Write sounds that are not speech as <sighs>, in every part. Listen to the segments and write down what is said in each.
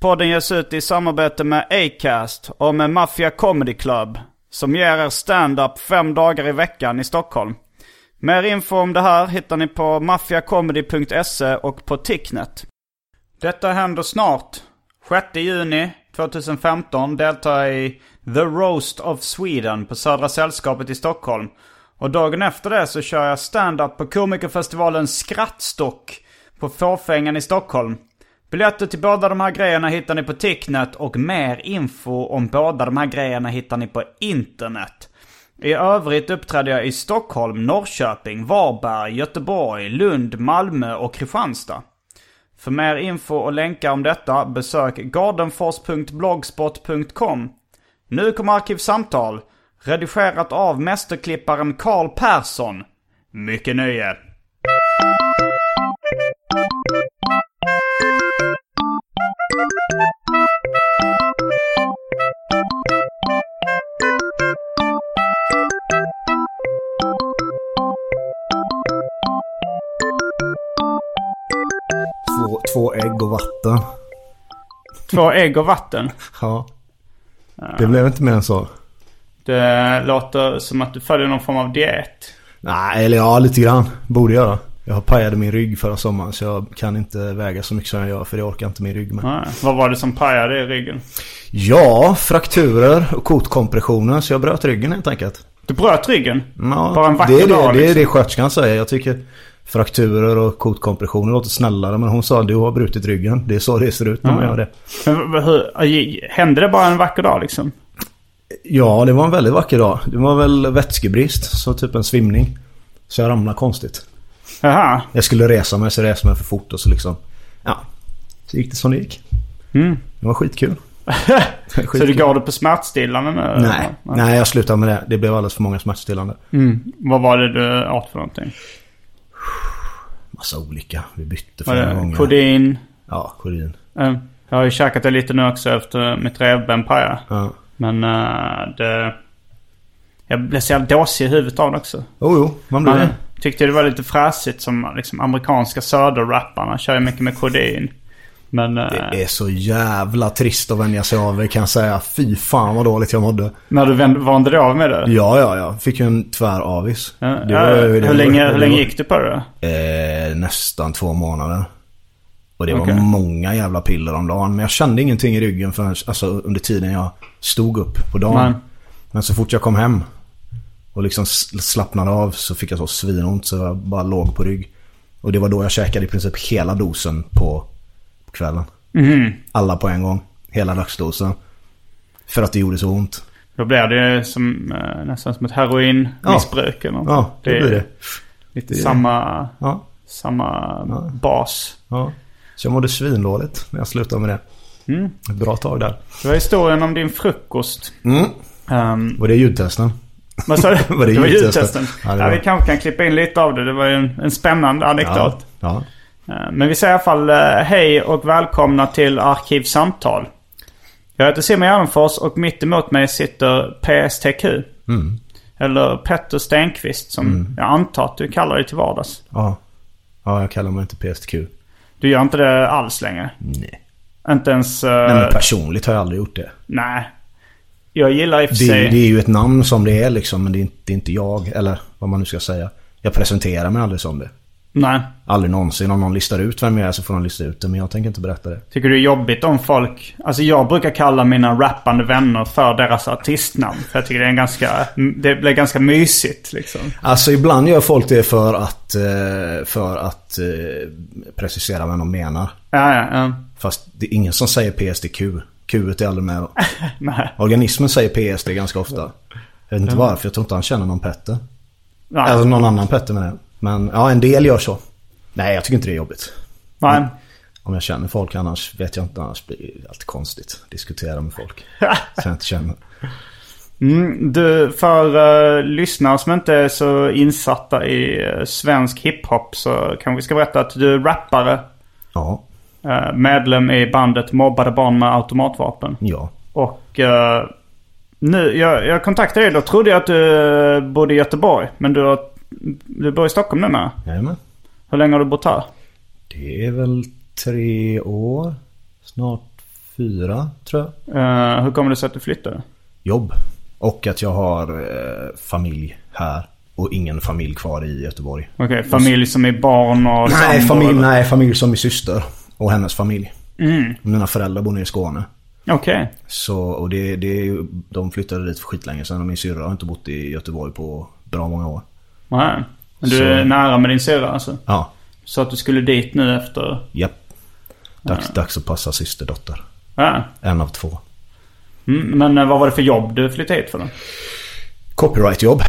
Podden ges ut i samarbete med Acast och med Mafia Comedy Club. Som ger er stand-up fem dagar i veckan i Stockholm. Mer info om det här hittar ni på mafiacomedy.se och på Ticknet. Detta händer snart. 6 juni 2015 deltar jag i The Roast of Sweden på Södra Sällskapet i Stockholm. Och dagen efter det så kör jag stand-up på komikerfestivalen Skrattstock på Fåfängan i Stockholm. Biljetter till båda de här grejerna hittar ni på Ticknet och mer info om båda de här grejerna hittar ni på internet. I övrigt uppträder jag i Stockholm, Norrköping, Varberg, Göteborg, Lund, Malmö och Kristianstad. För mer info och länkar om detta besök gardenfors.blogspot.com. Nu kommer Arkivsamtal, redigerat av mästerklipparen Karl Persson. Mycket nöje! Vatten. Två ägg och vatten. Ja. Det blev inte mer än så. Det låter som att du följer någon form av diet. Nej, eller ja, lite grann. Borde göra. Jag pajade min rygg förra sommaren så jag kan inte väga så mycket som jag gör för det orkar inte min rygg med. Nej. Vad var det som pajade i ryggen? Ja, frakturer och kotkompressioner så jag bröt ryggen helt enkelt. Du bröt ryggen? Ja, Bara en vacker det är det, dag, det är liksom. det sköterskan säger. Jag tycker frakturer och kotkompressioner låter snällare men hon sa du har brutit ryggen. Det är så det ser ut när man gör det. Men hur, hände det bara en vacker dag liksom? Ja, det var en väldigt vacker dag. Det var väl vätskebrist, så typ en svimning. Så jag ramlade konstigt. Jaha. Jag skulle resa mig så reste mig för fort och så liksom... Ja. Så gick det som det gick. Det var skitkul. Mm. <laughs> Så du går du på smärtstillande nu? Nej, nej jag slutade med det. Det blev alldeles för många smärtstillande. Vad var det du åt för någonting? Massa olika. Vi bytte flera gånger. kodin? Ja, kodin. Eh, Jag har ju käkat det lite nu också efter mitt revben pajade. Ja. Men eh, det... Jag blev så jävla dåsig i huvudet av det också. Jo, jo. Man blir det. tyckte det var lite fräsigt som liksom, amerikanska söderrapparna kör ju mycket med kodin. Men eh, Det är så jävla trist att vänja sig av det kan jag säga. Fy fan vad dåligt jag mådde. när du vände- vande dig av med det? Ja, ja, ja. Fick ju en tvär avis. Ja, Det ja, var det hur länge, hur länge gick du på det? Eh, nästan två månader. Och det Okej. var många jävla piller om dagen. Men jag kände ingenting i ryggen förrän, alltså, under tiden jag stod upp på dagen. Nej. Men så fort jag kom hem och liksom slappnade av så fick jag så svinont så jag bara låg på rygg. Och det var då jag käkade i princip hela dosen på kvällen. Mhm. Alla på en gång. Hela dagsdosen. För att det gjorde så ont. Då blir det som, eh, nästan som ett heroinmissbruk eller något. Ja, det blir det. Lite samma, Ja, samma bas. ja. Så jag mådde svindåligt när jag slutade med det. Mm. Ett bra tag där. Det var historien om din frukost. Mm. Um, Var det ljudtesten? vad sa du? <laughs> Var det det var ljudtesten? Ja, Ja, det var- vi kanske kan klippa in lite av det. Det var ju en, en spännande anekdot. Ja. Eh, Men vi säger i alla fall eh, hej och välkomna till Arkivsamtal. Jag heter Simon Gärdenfors och mitt emot mig sitter PSTQ. Mm. Eller Petter Stenqvist som jag antar att du kallar dig till vardags. ja. Ja, jag kallar mig inte PSTQ. Du gör inte det alls längre? Nej. Inte ens... Uh, Nej men personligt har jag aldrig gjort det. nej. Jag gillar i och för Det, sig... det är ju ett namn som det är liksom, men det är, inte, det är inte jag. Eller vad man nu ska säga. Jag presenterar mig aldrig som det. Nej. Aldrig någonsin. Om någon listar ut vem jag är så får de lista ut det. Men jag tänker inte berätta det. Tycker du det är jobbigt om folk... Alltså jag brukar kalla mina rappande vänner för deras artistnamn. För jag tycker det är en ganska... Det blir ganska mysigt liksom. Alltså ibland gör folk det för att, eh, för att eh, precisera vad de menar. Ja, ja, ja. Fast det är ingen som säger PSDQ. Q är aldrig med. <laughs> Organismen säger PSD ganska ofta. Jag vet inte varför. Jag tror inte han känner någon Petter. Nej. Alltså någon annan Petter med det. Men ja, en del gör så. Nej, jag tycker inte det är jobbigt. Nej. Om jag känner folk annars vet jag inte. Annars blir det alltid konstigt. att Diskutera med folk. <laughs> som jag inte känner. Mm, du, för uh, lyssnare som inte är så insatta i uh, svensk hiphop så kan vi ska berätta att du är rappare. Ja, Uh, medlem i bandet Mobbade Barn med Automatvapen. ja. Och uh, nu, jag, jag kontaktade dig då trodde jag att du bodde i Göteborg. Men du, har, du bor i Stockholm nu med. Jajamän. Hur länge har du bott här? Det är väl tre år. Snart fyra, tror jag. Uh, hur kommer det sig att du flyttade? Jobb. Och att jag har eh, familj här. Och ingen familj kvar i Göteborg. Okej, familj som är barn och Nej, familj, eller? nej, familj som min syster. Och hennes familj. Mm. Mina föräldrar bor nere i Skåne. Okej. Så, och det, det är de flyttade dit för skitlänge sedan och min syrra har inte bott i Göteborg på bra många år. Nej. Men du Så- är nära med din syrra alltså? Ja, Så att du skulle dit nu efter... japp. Dags, dags att passa systerdotter. Ja. En av två. Mm, men eh, vad var det för jobb du flyttade hit för då? Copyrightjobb.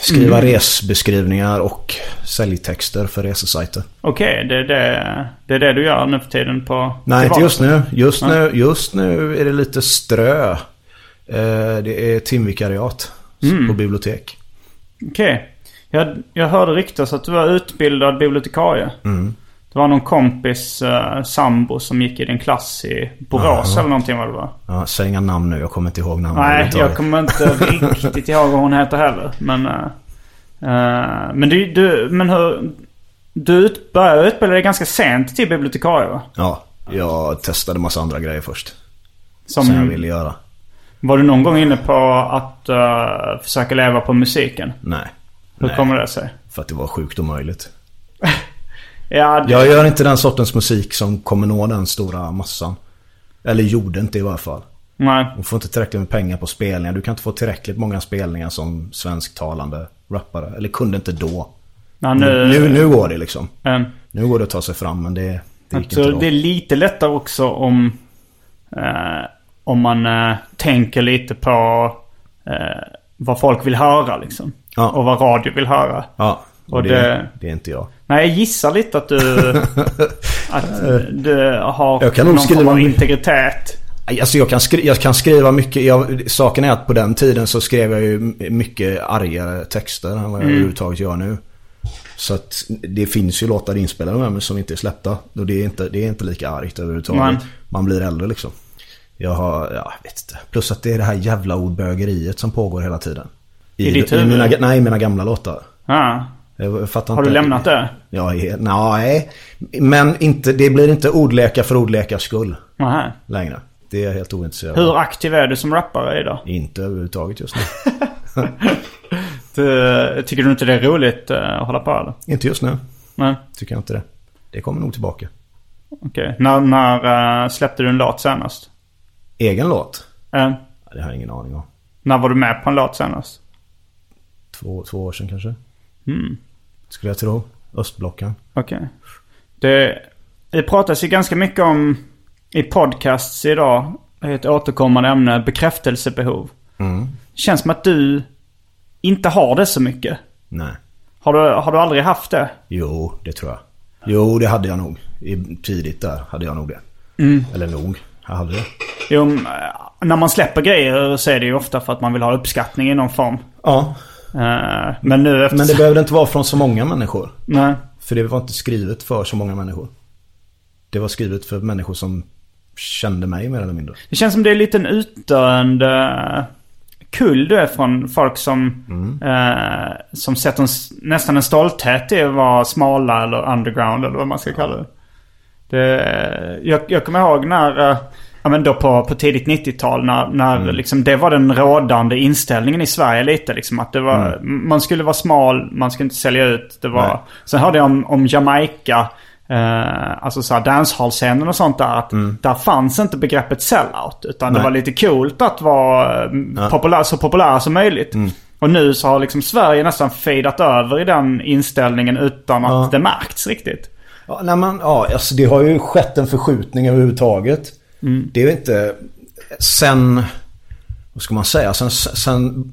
Skriva resbeskrivningar och säljtexter för resesajter. Okej, det, är det, det är det du gör nu för tiden på... Nej, inte just nu. Just, nu. just nu är det lite strö. Eh, det är timvikariat på bibliotek. Okej. Jag, jag hörde ryktas att du var utbildad bibliotekarie. Mm. Det var någon kompis uh, sambo som gick i din klass i Borås eller någonting vad det var. Ja, säg inga namn nu, jag kommer inte ihåg namn. Nej, jag kommer inte riktigt ihåg vad hon heter heller. Men, eh, eh, men du, du, men hur... Du ut, började utbilda dig ganska sent till bibliotekarie va? Ja, jag testade massa andra grejer först. Som, Som jag ville göra. Var du någon gång inne på att eh, försöka leva på musiken? Nej. Hur Nej, kommer det sig? För att det var sjukt omöjligt. <laughs> Ja, det, Jag gör inte den sortens musik som kommer nå den stora massan. Eller gjorde inte i varje fall. nej. Du får inte tillräckligt med pengar på spelningar. Du kan inte få tillräckligt många spelningar som svensktalande rappare. Eller kunde inte då. Ja, Nu, nu, nu, nu går det liksom. eh, Nu går det att ta sig fram men det, det gick jag inte då. det är lite lättare också om... eh, om man eh, tänker lite på eh, vad folk vill höra liksom. Ja. Och vad radio vill höra. Ja, och det, det- det är inte jag. Nej, jag gissar lite att du... <laughs> att du har Jag kan någon form skriva av my- integritet. Alltså jag kan, skri- jag kan skriva mycket. Jag, saken är att på den tiden så skrev jag ju mycket argare texter än vad jag överhuvudtaget gör nu. Så att det finns ju låtar inspelade med mig som inte är släppta. Och det är inte, det är inte lika argt överhuvudtaget. Nej. Man blir äldre liksom. Jag har, ja, jag vet inte. Plus att det är det här jävla ordbögeriet som pågår hela tiden. I ditt huvud? mina, nej, i mina gamla låtar. Ja. Jag, jag fattar Har du inte. lämnat det? Ja, nej. Men inte, det blir inte ordlekar för ordlekars skull Nähä. längre. Det är jag helt ointresserad. Hur aktiv är du som rappare idag? Inte överhuvudtaget just nu. <laughs> Du, tycker du inte det är roligt eh, att hålla på eller? inte just nu. Nej, Tycker jag inte det. Det kommer nog tillbaka. okej. När, när eh, släppte du en låt senast? Egen låt? Eh, Ja, Det har jag ingen aning om. när var du med på en låt senast? Två, två år sedan kanske. Mm. Skulle jag tro. Östblocken. Okej. Det, det pratas ju ganska mycket om i podcasts idag. Ett återkommande ämne, bekräftelsebehov. Mm. Det känns som att du inte har det så mycket. Nej. Har du, har du aldrig haft det? Jo, det tror jag. Jo, det hade jag nog. I, tidigt där hade jag nog det. Eller nog. Jag hade det. Jo, m- när man släpper grejer så är det ju ofta för att man vill ha uppskattning i någon form. Ja. Eh, men nu efter... Men det behövde inte vara från så många människor. Nej. För det var inte skrivet för så många människor. Det var skrivet för människor som kände mig mer eller mindre. Det känns som det är en liten utdöende kull du är från folk som, eh, som sätter en, nästan en stolthet i att vara smala eller underground eller vad man ska kalla det. Det, jag, jag kommer ihåg när, eh, ja men då på, på tidigt 90-tal när, när Mm. liksom det var den rådande inställningen i Sverige lite. Liksom, att det var, Man skulle vara smal, man skulle inte sälja ut. Det var, Mm. Nej. sen hörde jag om, om Jamaica, eh, alltså såhär dancehall-scenen och sånt där. Att Där fanns inte begreppet sellout. Utan det Mm. Nej. var lite coolt att vara eh, populär, så populär som möjligt. Mm. Och nu så har liksom Sverige nästan fedat över i den inställningen utan att Ja. det märkts riktigt. Ja, nej, men, ja alltså det har ju skett en förskjutning överhuvudtaget. Det är ju inte... Sen... Vad ska man säga? Sen, sen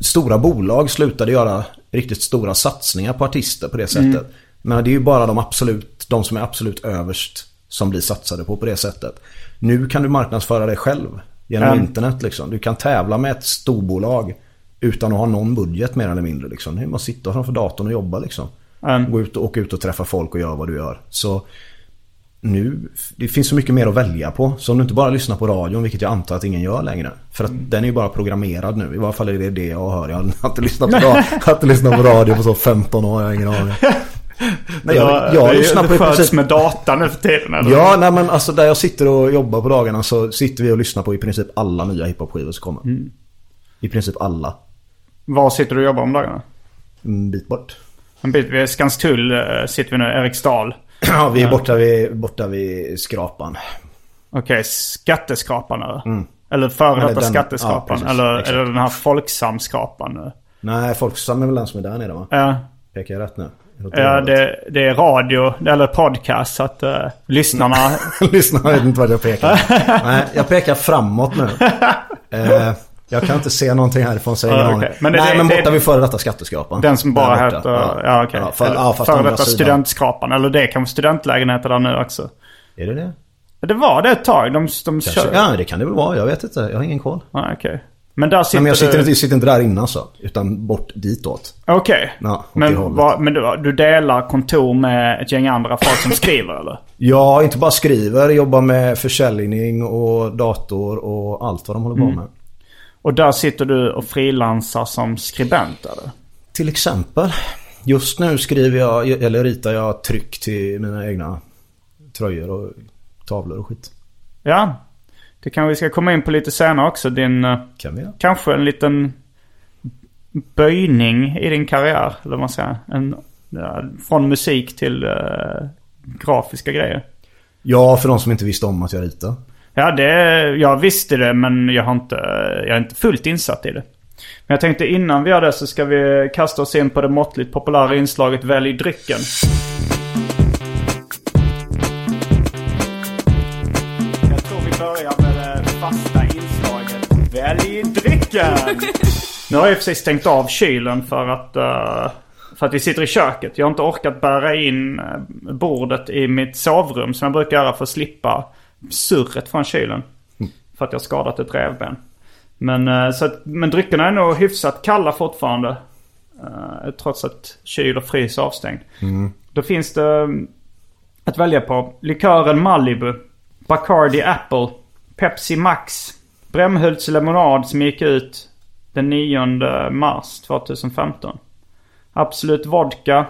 stora bolag slutade göra riktigt stora satsningar på artister på det sättet. Men det är ju bara de absolut, de som är absolut överst som blir satsade på på det sättet. Nu kan du marknadsföra dig själv genom Mm. internet liksom. Du kan tävla med ett storbolag utan att ha någon budget mer eller mindre liksom. Bara att sitta framför datorn och jobba liksom. Mm. Gå ut och åka ut och träffa folk och göra vad du gör. Så nu, det finns så mycket mer att välja på. Så om du inte bara lyssnar på radion, vilket jag antar att ingen gör längre. För att den är ju bara programmerad nu. I varje fall är det det jag hör. Jag har inte lyssnat på, radio, inte lyssnat på radio på så 15 år. Jag har ingen aning. <laughs> Nej, jag, jag det, lyssnar det på i föds princip... med data nu för tiden eller? Ja, nej men alltså där jag sitter och jobbar på dagarna så sitter vi och lyssnar på i princip alla nya hiphop-skivor som kommer. Mm. I princip alla. Var sitter du och jobbar om dagarna? En bit bort. En bit vid Skanstull eh, sitter vi nu, Eriksdal. <clears throat> Ja, vi är borta vid, borta vid skrapan. Okej, skatteskrapan eller? Eller före Mm. Eller detta den- skatteskrapan. ja, precis, eller, exakt. eller den här Folksam-skrapan nu. Nej, Folksam är väl den som är där nere va? Ja, Pekar jag rätt nu? ja det, det är radio, eller podcast. Så att uh, lyssnarna... <laughs> Lyssna, jag vet inte vad jag pekar. <laughs> Nej, jag pekar framåt nu. <laughs> Eh, jag kan inte se någonting härifrån så jag Ja, okej. aning. Men det- Nej, det- men det- borta vid före detta skatteskrapan. Den som bara borta. heter... Ja, okej. Ja, för, ja, fast före detta studentskrapan. Eller det kan vara studentlägenheter där nu också. Är det det? Det var det ett tag. De, de Kanske. kör... Ja, det kan det väl vara. Jag vet inte. Jag har ingen koll. Ja, okej. Men där sitter Nej, men jag sitter, du... inte, sitter inte där inne alltså. Utan bort ditåt. Okej. Ja, åt det men vad- men du, du delar kontor med ett gäng andra folk som <laughs> skriver eller? Jag inte bara skriver, jobbar med försäljning och dator och allt vad de håller på Mm. Och där sitter du och frilansar som skribent eller? Till exempel. Just nu skriver jag, eller ritar jag tryck till mina egna tröjor och tavlor och skit. Ja. Det kan vi ska komma in på lite senare också. Din, eh, Kan vi göra. kanske en liten böjning i din karriär. Eller vad man säger. En, ja, från musik till eh, grafiska grejer. Ja, för de som inte visste om att jag ritar. Ja, det, jag visste det men jag har inte, jag är inte fullt insatt i det. Men jag tänkte innan vi gör det så ska vi kasta oss in på det måttligt populära inslaget Välj drycken. Jag tror vi börjar med det fasta inslaget Välj drycken. <laughs> Nu har jag precis stängt av kylen för att, eh, för att vi sitter i köket. Jag har inte orkat bära in eh, bordet i mitt sovrum som jag brukar göra för att slippa surret från kylen. För att jag skadat ett revben. Men, eh, så att, men dryckerna är nog hyfsat kalla fortfarande. eh, Trots att kyl och frys är avstängd. Då finns det eh, att välja på. Likören Malibu. Bacardi Apple. Pepsi Max. Brämhults lemonad som gick ut den 9 mars 2015. Absolut vodka.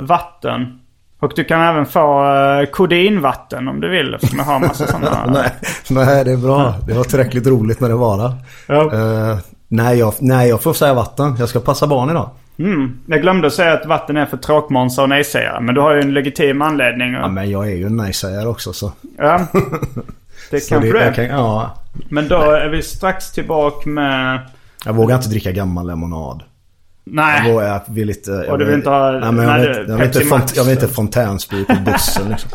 vatten. Och du kan även få uh, kodinvatten om du vill. Eftersom jag har massa sådana. <laughs> Nej, nej, det är bra. Det var tillräckligt roligt när det var där. Ja. Eh, nej, jag, nej, jag får säga vatten. Jag ska passa barn idag. Mm. Jag glömde säga att vatten är för tråkmånsar och nejsägare. Men du har ju en legitim anledning. Ja, men jag är ju en nej-sägare också så. Ja. <laughs> Det kanske jag är. kan, ja, Men då är vi strax tillbaka med... jag vågar inte dricka gammal lemonad. Jag, Nej. vågar, jag vill inte... Jag Och du vill inte ha- Nej, men jag, nej, vill, jag, vill inte Max. jag vill inte fontänsprit på bussen liksom.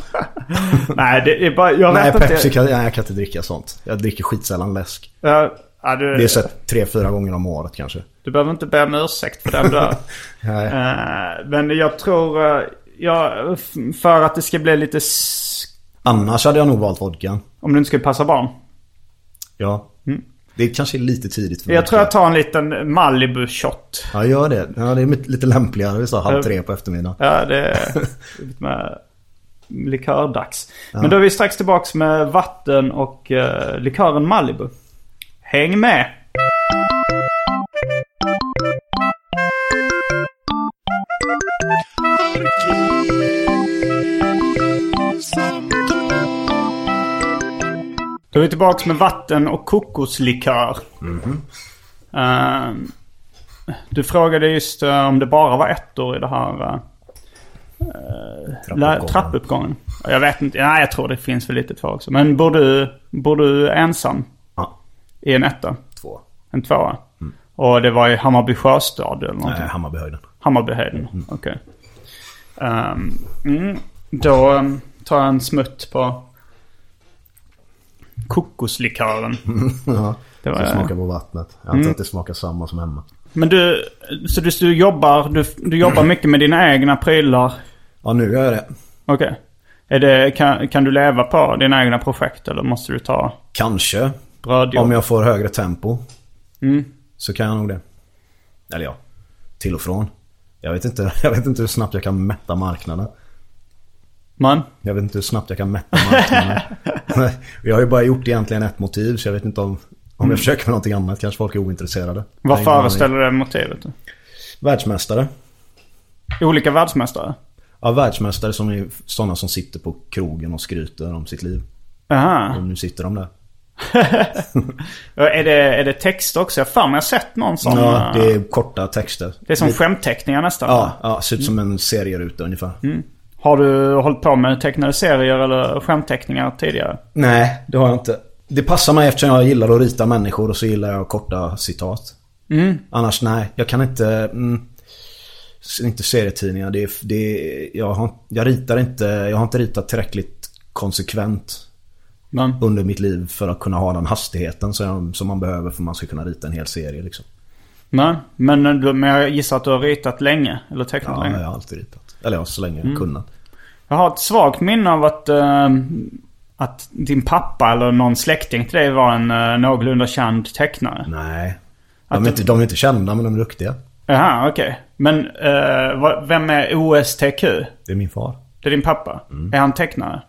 <laughs> Nej, det är bara... Jag Nej, vet Pepsi inte. kan, nej, jag kan inte dricka sånt. Jag dricker skitsällan läsk. Ja, ja, du, Det är så tre, fyra gånger om året kanske. du behöver inte be om ursäkt för den där. <laughs> Nej. Eh, men jag tror... eh, ja, för att det ska bli lite... Annars hade jag nog valt vodkan. Om du inte skulle passa barn. Ja. Det kanske är lite tidigt för Mm. Jag tror jag tar en liten Malibu-shot. Ja, gör det. Ja, det är lite lämpligare så halv tre på eftermiddagen. Ja, det är <laughs> lite med likördags. Men då är vi strax tillbaks med vatten och uh, likören Malibu. Häng med! Då är vi tillbaka med vatten och kokoslikör. Eh, du frågade just eh, om det bara var ettor i det här uh, Trappuppgången. trappuppgången. Jag vet inte. Nej, jag tror det finns väl lite två också. Men bor du, bor du ensam Ja, i en etta? två. En tvåa? Och det var i Hammarby sjöstad eller någonting? Nej, Hammarbyhöjden. Hammarbyhöjden, okej. Ehm, mm, då um, tar jag en smutt på kokoslikören. <laughs> Ja, Det var- smakar på vattnet. Jag antar att det smakar samma som hemma. Men du, så du, du jobbar, du, du jobbar <clears throat> mycket med dina egna prylar? Ja, nu gör jag det. Okej. Är det, kan, kan du leva på dina egna projekt eller måste du ta Kanske. brödjobb? Om jag får högre tempo. Mm. Så kan jag nog det. Eller ja, till och från. Jag vet inte, <laughs> jag vet inte hur snabbt jag kan mätta marknaden. Man? Jag vet inte hur snabbt jag kan mätta marknaden. <laughs> jag har ju bara gjort egentligen ett motiv så jag vet inte om, om jag försöker med någonting annat kanske folk är ointresserade. Vad Jag föreställer det motivet? Världsmästare. Olika världsmästare? Ja, världsmästare som är sådana som sitter på krogen och skryter om sitt liv. Aha. Och nu sitter de där. <laughs> Är det, är det text också? Jag har fan jag har sett någon sån. Ja, eh, det är korta texter. det är som skämtteckningar nästan. Ja, ja, ser ut som en serieruta ungefär. Har du hållit på med tecknade serier eller skämtteckningar tidigare? Nej, det har jag inte. Det passar mig eftersom jag gillar att rita människor och så gillar jag korta citat. Annars nej, jag kan inte... Mm, inte serietidningar. Det, det, jag, har, jag ritar inte... Jag har inte ritat tillräckligt konsekvent Men, under mitt liv för att kunna ha den hastigheten som, som man behöver för att man ska kunna rita en hel serie liksom. nej. Men, eh, men jag gissar att du har ritat länge? Eller tecknat Ja, länge? jag har alltid ritat. Eller ja, så länge jag kunnat. Jag har ett svagt minne av att, eh, att din pappa eller någon släkting till dig var en uh, någorlunda känd tecknare. Nej. Att De är, inte, de är inte kända men de är duktiga. Jaha, okej. Men eh, vad- vem är OSTQ? Det är min far. Det är din pappa? Är han tecknare?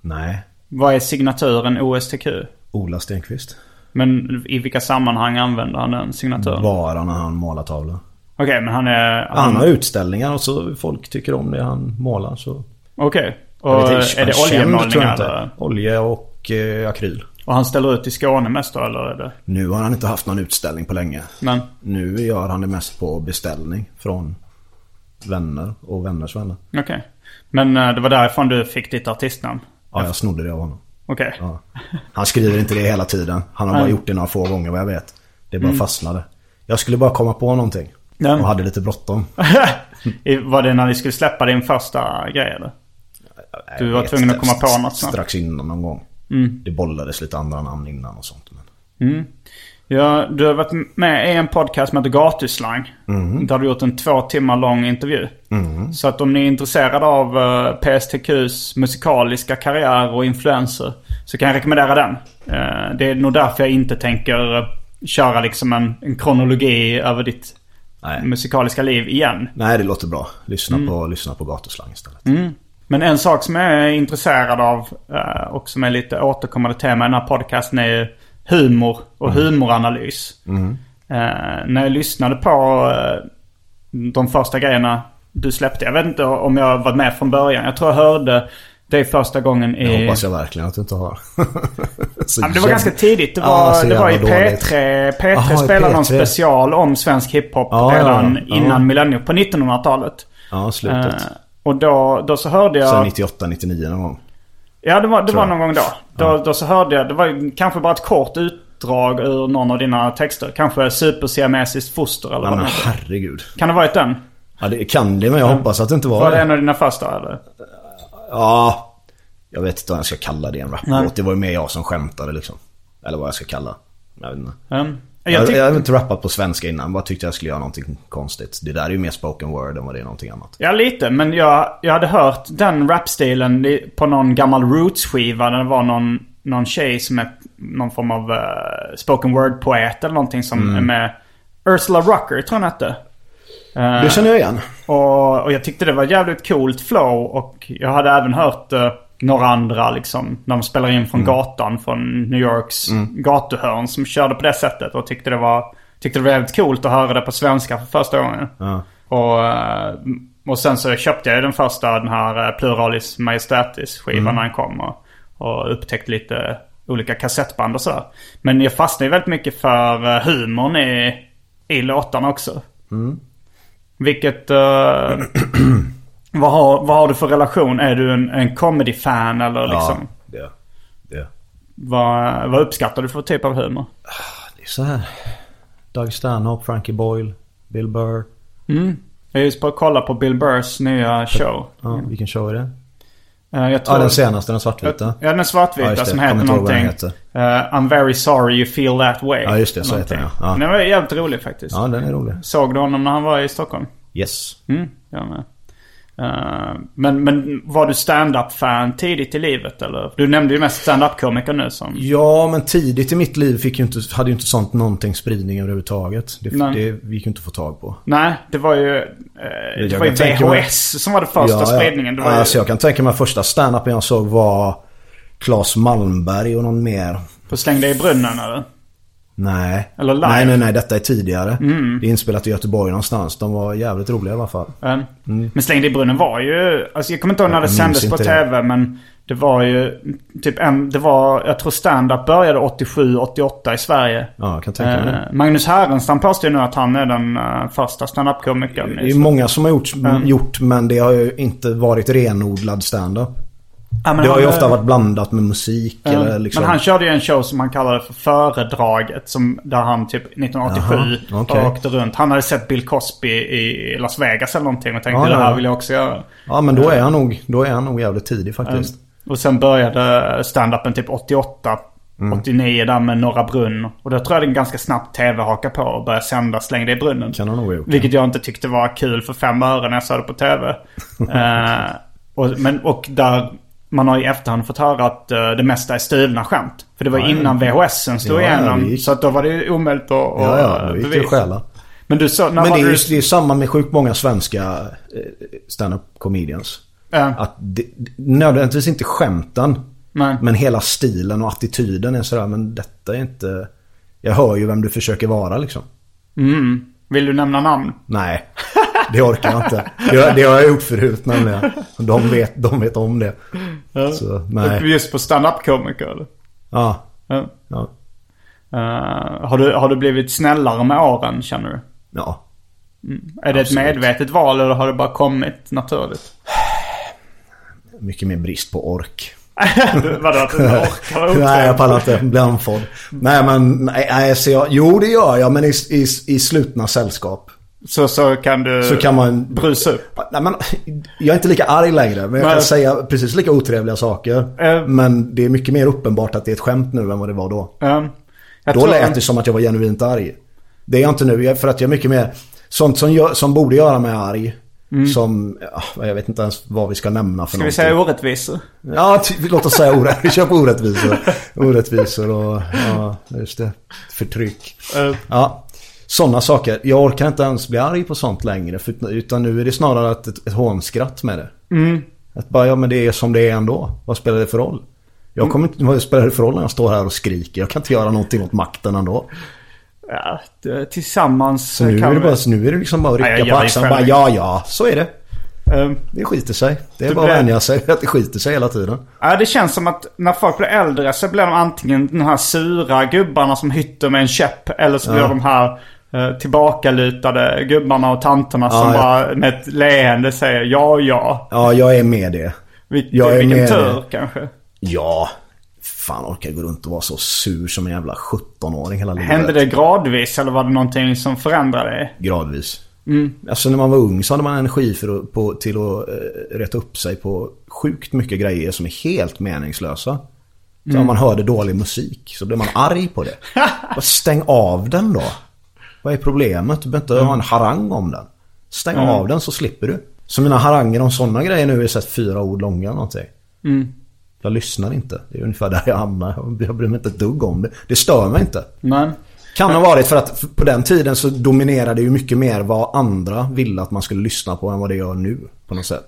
Nej. Vad är signaturen OSTQ? Ola Stenqvist. Men i vilka sammanhang använder han den signaturen? Bara när han målar tavlor. Okej, men han är... Han har utställningar och så folk tycker om det han målar så... Okej. Och inte, är det oljemålningar eller? Olja och eh, akryl. Och han ställer ut i Skåne mest då eller? Är det? Nu har han inte haft någon utställning på länge. Men, Nu gör han det mest på beställning från vänner och vänners vänner. okej. Men eh, det var därifrån du fick ditt artistnamn? Ja, jag snodde det av honom. Okej. Ja. Han skriver inte det hela tiden. Han har bara gjort det några få gånger vad jag vet. Det bara fastnade. Jag skulle bara komma på någonting. Ja. Och hade lite bråttom. <laughs> Var det när ni skulle släppa din första grej eller? Du var tvungen att komma på något snabbt. Strax innan någon gång. Mm. Det bollades lite andra namn innan och sånt. Men... Ja, du har varit med i en podcast som heter Gatuslang. Mm. Där du gjort en två timmar lång intervju. Så att om ni är intresserade av eh, PSTQs musikaliska karriär och influenser. Så kan jag rekommendera den. Eh, det är nog därför jag inte tänker eh, köra liksom en, en kronologi över ditt Nej. musikaliska liv igen. Nej, det låter bra. Lyssna, Mm. på, lyssna på gatuslang istället. Men en sak som jag är intresserad av eh, och som är lite återkommande tema i den här podcasten är ju humor och humoranalys. Eh, när jag lyssnade på eh, de första grejerna du släppte. Jag vet inte om jag var med från början. Jag tror jag hörde dig första gången i... Det hoppas jag verkligen att du inte har. <laughs> Så Ja, det var ganska tidigt. Det Ja, var, så det var i jävla dåligt. P3. P3 Aha, spelade någon P3. special om svensk hiphop Ja, ja, redan ja. innan Ja. millennium. På 1900-talet. Ja, slutet. Eh, och då, då så hörde jag... Sen 98, 99 någon gång. Ja, det var, det var någon gång då. Då, då så hörde jag, det var kanske bara ett kort utdrag ur någon av dina texter. Kanske supersiamesiskt foster eller Nej vad men det herregud. Kan det ha varit den? Ja, det kan det men jag hoppas att det inte var, Var det det. en av dina första eller? Ja. Jag vet inte vad jag ska kalla det en Nej. raplåt. Det var ju mer jag som skämtade liksom. Eller vad jag ska kalla. Jag vet inte. Um, Jag, jag jag, har inte rappat på svenska innan. Bara tyckte jag skulle göra någonting konstigt. Det där är ju mer spoken word än vad det är någonting annat. Ja, lite. Men jag, jag hade hört den rapstilen på någon gammal Roots-skiva. Där det var någon, någon tjej som är någon form av eh, spoken word-poet eller någonting som Mm. är med. Ursula Rucker tror jag hon hette. Eh, Det känner jag igen. Och, och jag tyckte det var jävligt coolt flow. Och jag hade även hört eh, några andra liksom. När de spelar in från gatan från New Yorks gatuhörn. Som körde på det sättet. Och tyckte det var, tyckte det var jävligt coolt att höra det på svenska för första gången. Ja. Och, eh, och sen så köpte jag den första, den här Pluralis Majestätis skivan när den kom. Och, och upptäckte lite olika kassettband och sådär. Men jag fastnade ju väldigt mycket för humorn i, i låtarna också. Vilket... eh, <clears throat> vad, har, vad har du för relation? Är du en, en comedy-fan eller liksom? Ja, det. det. Vad, vad uppskattar du för typ av humor? Det är så här. Doug Stanhope, Frankie Boyle, Bill Burr. Jag är just på att kolla på Bill Burrs nya show. Ja, vilken show är det? Eh, jag tror, Ja, den senaste, den svartvita. Ja, den svartvita Ja, som heter någonting. den eh, I'm very sorry you feel that way. Ja, just det, så heter den. Ja. Den var jävligt rolig faktiskt. Ja, den är rolig. Såg du honom när han var i Stockholm? Yes. Mm, jag med. Eh, men, men var du stand-up-fan tidigt i livet eller? Du nämnde ju mest stand-up-komiker nu som... Ja, men tidigt i mitt liv fick ju inte, hade ju inte sånt någonting spridning överhuvudtaget. Det, Nej. det gick ju inte att få tag på. Nej, det var ju... eh, det var ju tänka mig- VHS som var det första spridningen. Det var ju... Alltså jag kan tänka mig första stand-upen jag såg var Claes Malmberg och någon mer. På Släng dig i brunnen eller? Nej. Eller live? Nej, nej, nej. Detta är tidigare. Mm. Det är inspelat i Göteborg någonstans. De var jävligt roliga i alla fall. Um, Men Släng dig i brunnen var ju... Alltså jag kommer inte ihåg när det sändes på det. tv men det var ju typ en... Det var... Jag tror stand-up började 87, 88 i Sverige. Ja, jag kan tänka mig. Eh, Magnus Härenstam påstår ju nu att han är den uh, första stand-up-komikern. Det är många som har gjort, gjort men det har ju inte varit renodlad stand-up. Ja, Det har han, ju ofta eh, varit blandat med musik Ja, eller liksom... Men han körde ju en show som han kallade för Föredraget. Som, där han typ 1987 Jaha, okej. åkte runt. Han hade sett Bill Cosby i Las Vegas eller någonting och tänkte Ja, det här vill jag också göra. Ja, men då är han nog, då är han nog jävligt tidig faktiskt. Och sen började stand-upen typ 88. Mm. 89 där med Norra Brunn. Och då tror jag det ganska snabbt tv hakade på och började sända Släng dig i brunnen. Kan nog gjort. Vilket jag inte tyckte var kul för fem öre när jag såg det på tv. <laughs> eh, och, men, och där man har i efterhand fått höra att eh, det mesta är stulna skämt. För det var Ja, innan. VHSen slog Ja, igenom. gick. Så att då var det omöjligt att, att Ja, ja, gick det bevisa. stjäla. Men du så, Men det är du... ju det är samma med sjukt många svenska eh, stand-up comedians. Ja, Att det, nödvändigtvis inte skämten. nej. Men hela stilen och attityden är sådär, men detta är inte... Jag hör ju vem du försöker vara liksom. Mm. Vill du nämna namn? Nej, <laughs> det orkar jag inte. Det, det har jag gjort förut nämligen. De vet, de vet om det. Så, nej. Just på stand-up-komiker eller? Ja, Ja. ja, Eh, har, du, har du blivit snällare med åren känner du? ja. Är det ett Absolut. medvetet val eller har det bara kommit naturligt? Mycket mer brist på ork. <laughs> Vadå att du inte orkar <laughs> Nej, jag pallar inte bli andfådd. Nej, men nej, nej, så jag, jo det gör jag, men i, i, i slutna sällskap. Så, så kan du Så kan man... brusa upp? Nej, men, jag är inte lika arg längre, men jag Nej. kan säga precis lika otrevliga saker. Eh. Men det är mycket mer uppenbart att det är ett skämt nu än vad det var då. Jag Då lät det som att jag var genuint arg. Det är jag inte nu, jag- för att jag är mycket mer... Sånt som, gör, som borde göra mig arg. Som, ja, jag vet inte ens vad vi ska nämna för Ska vi någonting. säga orättvisor? Ja, låt oss säga orätt. Vi kör på orättvisor. Orättvisor och, ja, just det. Förtryck. Uh, Ja, sådana saker. Jag orkar inte ens bli arg på sånt längre. För, utan nu är det snarare ett, ett, ett hånskratt med det. Att bara, ja men det är som det är ändå. Vad spelar det för roll? Jag kommer inte, vad spelar det för roll när jag står här och skriker? Jag kan inte göra någonting åt makten ändå. ja, det- tillsammans Så nu kan är det vi... bara, nu är det liksom bara att rycka på själv. Bara, ja, ja, så är det. Um, Det skiter sig. Det är bara att blir- vänja sig <laughs> att det skiter sig hela tiden. ja, det känns som att när folk blir äldre så blir de antingen de här sura gubbarna som hytter med en käpp. Eller så blir Ja. de här tillbakalutade gubbarna och tanterna som ja. bara med ett leende säger ja, ja. Ja, jag är med det. Vil- Jag är vilken med tur det. kanske. Ja. Fan orkar jag gå runt och vara så sur som en jävla 17-åring hela livet. Hände det gradvis eller var det någonting som förändrade dig? Gradvis. Alltså när man var ung så hade man energi för att, på, till att eh, rätta upp sig på sjukt mycket grejer som är helt meningslösa. Så om man hörde dålig musik så blev man arg på det. <laughs> Stäng av den då. Vad är problemet? Du behöver inte ha en harang om den. Stäng av den så slipper du. Så mina haranger om sådana grejer nu är sett fyra ord långa eller någonting. Jag lyssnar inte. Det är ungefär där jag hamnar. Jag bryr mig inte ett dugg om det. Det stör mig inte. Nej. Kan ha varit för att på den tiden så dominerade ju mycket mer vad andra ville att man skulle lyssna på än vad det gör nu på något sätt.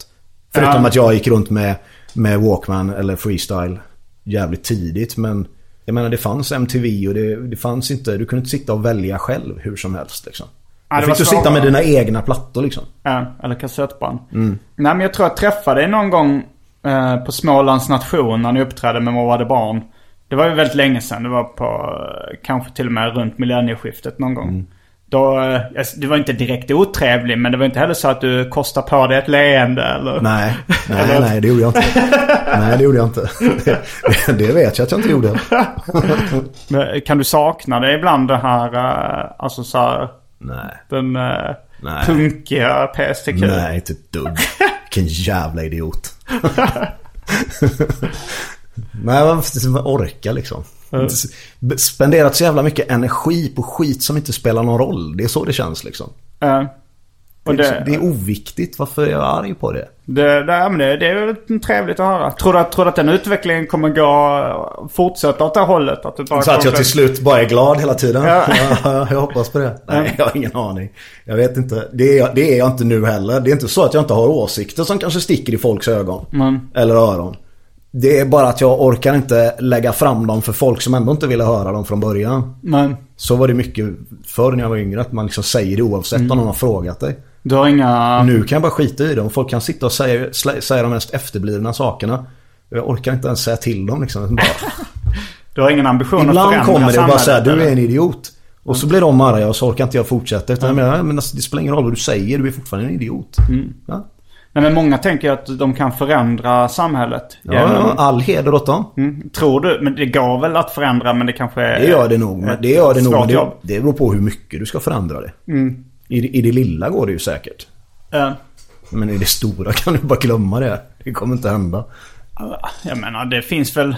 Förutom Ja. att jag gick runt med, med Walkman eller Freestyle jävligt tidigt men jag menar det fanns MTV och det, det fanns inte, du kunde inte sitta och välja själv hur som helst liksom. Ja, det fick du sitta med dina egna plattor liksom. Ja, eller kassettband. Nej men jag tror jag träffade dig någon gång eh, på Smålands nation när ni uppträdde med Moa de Barn. Det var ju väldigt länge sedan. Det var på eh, kanske till och med runt millennieskiftet någon gång. Då, eh, alltså, du var inte direkt otrevlig men det var inte heller så att du kostade på dig ett leende eller? Nej, <laughs> nej, nej det gjorde jag inte. Nej, det gjorde jag inte. Det, det vet jag att jag inte gjorde. <laughs> Men Kan du sakna det ibland det här, eh, alltså så här, Nej, den eh, Nej. punkiga PSTQ? nej inte ett dugg. <laughs> Vilken jävla idiot. Nej, man orka liksom. Spenderat så jävla mycket energi på skit som inte spelar någon roll. Det är så det känns liksom. Eh, och Det, det, det är oviktigt. Varför är jag arg på det? det, det, men det, det är väl trevligt att höra. Tror du, att- tror du att den utvecklingen kommer gå, fortsätta åt det hållet? Att du bara Så att jag till slut bara är glad hela tiden. Ja. Ja. jag hoppas på det. Nej, jag har ingen aning. Jag vet inte. Det är, jag, det är jag inte nu heller. Det är inte så att jag inte har åsikter som kanske sticker i folks ögon. Eller öron. Det är bara att jag orkar inte lägga fram dem för folk som ändå inte ville höra dem från början. Men Så var det mycket förr när jag var yngre. Att man liksom säger det oavsett Mm. om någon har frågat dig. du har inga... Nu kan jag bara skita i det. Om folk kan sitta och säga, säga de mest efterblivna sakerna. Jag orkar inte ens säga till dem liksom. Bara, <laughs> Du har ingen ambition att Ibland förändra kommer det bara samhället, säga du är en idiot. Och så blir de arga och så orkar inte jag fortsätta. Utan jag menar, men alltså, det spelar ingen roll vad du säger, du är fortfarande en idiot. Mm. Ja. Nej, men många tänker att de kan förändra samhället. Ja, ja, all heder åt dem. Mm. Tror du? Men det går väl att förändra men det kanske är... Det gör det nog. Men det, gör det, nog, det, det beror på hur mycket du ska förändra det. I, I det lilla går det ju säkert. Eh, Men i det stora kan du bara glömma det. Det kommer inte hända. jag menar det finns väl...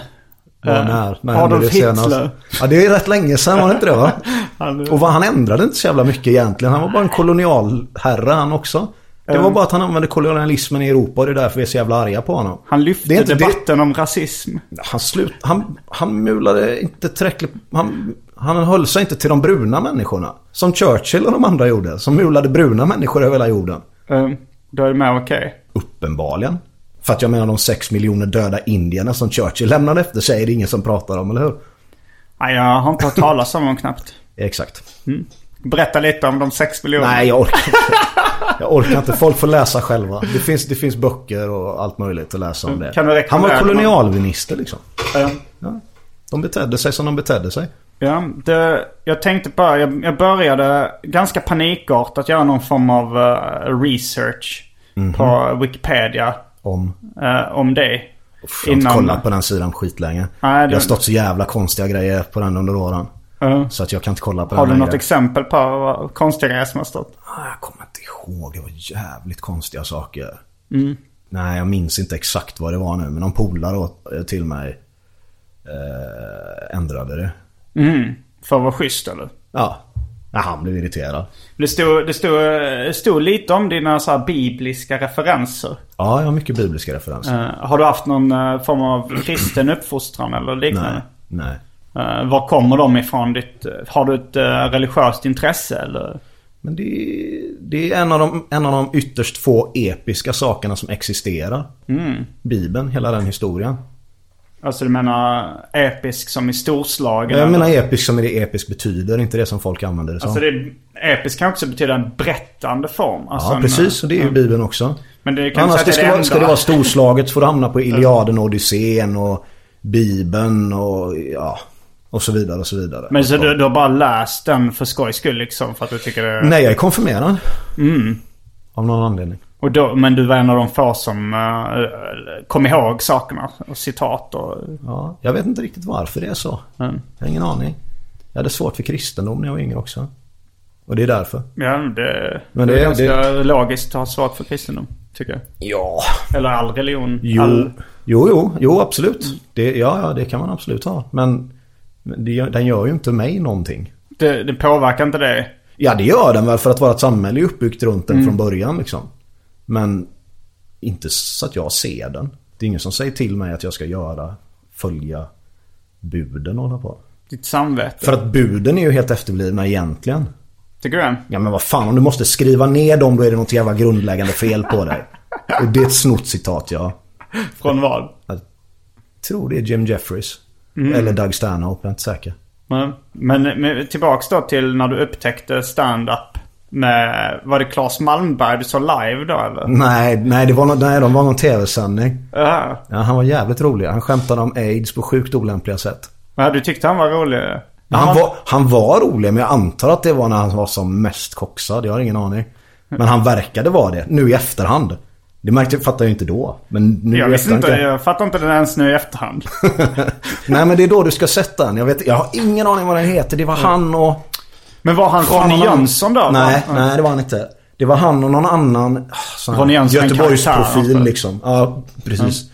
Vad eh, när, när Adolf det senast? Hitler. Ja, det är rätt länge sedan var det inte det va? <laughs> Och vad, han ändrade inte så jävla mycket egentligen. Han var bara en kolonialherre han också. Det var bara att han använde kolonialismen i Europa och det är därför vi är så jävla arga på honom. Han lyfte Det är inte det- debatten om rasism. Han, slut, han, han mulade inte tillräckligt... Han, han höll sig inte till de bruna människorna. Som Churchill och de andra gjorde. Som mulade bruna människor över hela jorden. Uh, då är det mer okej. Uppenbarligen. För att jag menar de sex miljoner döda indierna som Churchill lämnade efter sig är det ingen som pratar om, eller hur? Nej, jag har inte hört talas om dem knappt. <laughs> Exakt. Berätta lite om de sex miljonerna. Nej, jag orkar inte. Jag orkar inte. Folk får läsa själva. Det finns, det finns böcker och allt möjligt att läsa om det. Kan du Han var kolonialminister liksom. Ja. De betedde sig som de betedde sig. Ja, det, jag tänkte bara, jag, jag började ganska panikartat göra någon form av eh, research Mhm. på Wikipedia Om... eh, om. Uff, jag har inte kollat på den sidan skitlänge. Nej, det- Det har stått så jävla konstiga grejer på den under åren. Så att jag kan inte kolla på har du något exempel på konstiga grejer som har stått? Ah, Jag kommer inte ihåg. Det var jävligt konstiga saker. Mm. Nej, jag minns inte exakt vad det var nu. Men någon polare eh, till mig eh, ändrade det. Mm. För att vara schysst eller? Ja. Ja, han blev irriterad. Det stod, det stod, det stod lite om dina så bibliska referenser. Ja, jag har mycket bibliska referenser. Eh, har du haft någon eh, form av kristen uppfostran eller liknande? Nej. Nej. Uh, var kommer de ifrån? Ditt, har du ett eh, religiöst intresse eller? Men det, det är en av, de, en av de ytterst få episka sakerna som existerar. Mm. Bibeln, hela den historien. Alltså du menar episk som i storslagen? Jag menar episk som är det episk betyder, inte det som folk använder det som. Alltså det episk kan också betyda en berättande form. Alltså ja, precis. Och det är ju Bibeln också. Men det kan Annars säga det ska, det vara, ska det vara storslaget så får du hamna på <laughs> Iliaden och Odysseen och Bibeln och ja. Och så vidare och så vidare. Men så du, du har bara läst den för skojs skull liksom? För att du tycker det... Nej, jag är konfirmerad. Mm. Av någon anledning. Och då, men du var en av de få som uh, kom ihåg sakerna. Och citat och... Ja, jag vet inte riktigt varför det är så. Mm. Jag har ingen aning. Jag hade svårt för kristendom när jag var yngre också. Och det är därför. Ja, det, Men det det- är ganska logiskt att ha svårt för kristendom. Tycker jag. Ja. Eller all religion. Jo, All, jo, jo, jo absolut. Det, ja, ja, det kan man absolut ha. Men det, den gör ju inte mig någonting. det, det påverkar inte det. Ja, det gör den väl för att vårt samhälle är uppbyggt runt den från början liksom. Men inte så att jag ser den. Det är ingen som säger till mig att jag ska göra, följa buden och hålla på. Ditt samvete. För att buden är ju helt efterblivna egentligen. Tycker du det? Ja men vad fan, om du måste skriva ner dem då är det något jävla grundläggande fel på dig. Och det är ett snott citat ja. <laughs> Från vad? Jag tror det är Jim Jeffries. Eller Doug Stanhope, jag är inte säker. Men, men, men tillbaks då till när du upptäckte stand-up. Med, var det Claes Malmberg du såg live då eller? Nej, nej, det var, nå- nej, de var någon tv-sändning. Ja. Ja, han var jävligt rolig. Han skämtade om aids på sjukt olämpliga sätt. Ja, du tyckte han var rolig? Men han, var, han var rolig men jag antar att det var när han var som mest koxad. Jag har ingen aning. Men han verkade vara det nu i efterhand. Det märkte, fattade jag inte då. Men nu Jag visste inte, jag fattar inte det ens nu i efterhand. <laughs> Nej men det är då du ska sätta den. Jag, vet, jag har ingen aning vad den heter. Det var han och... Men var han Ronny Jönsson då? Nej, Ja. nej det var han inte. Det var han och någon annan ah, Ronny Jönsson Göteborgsprofil liksom. Ja, precis.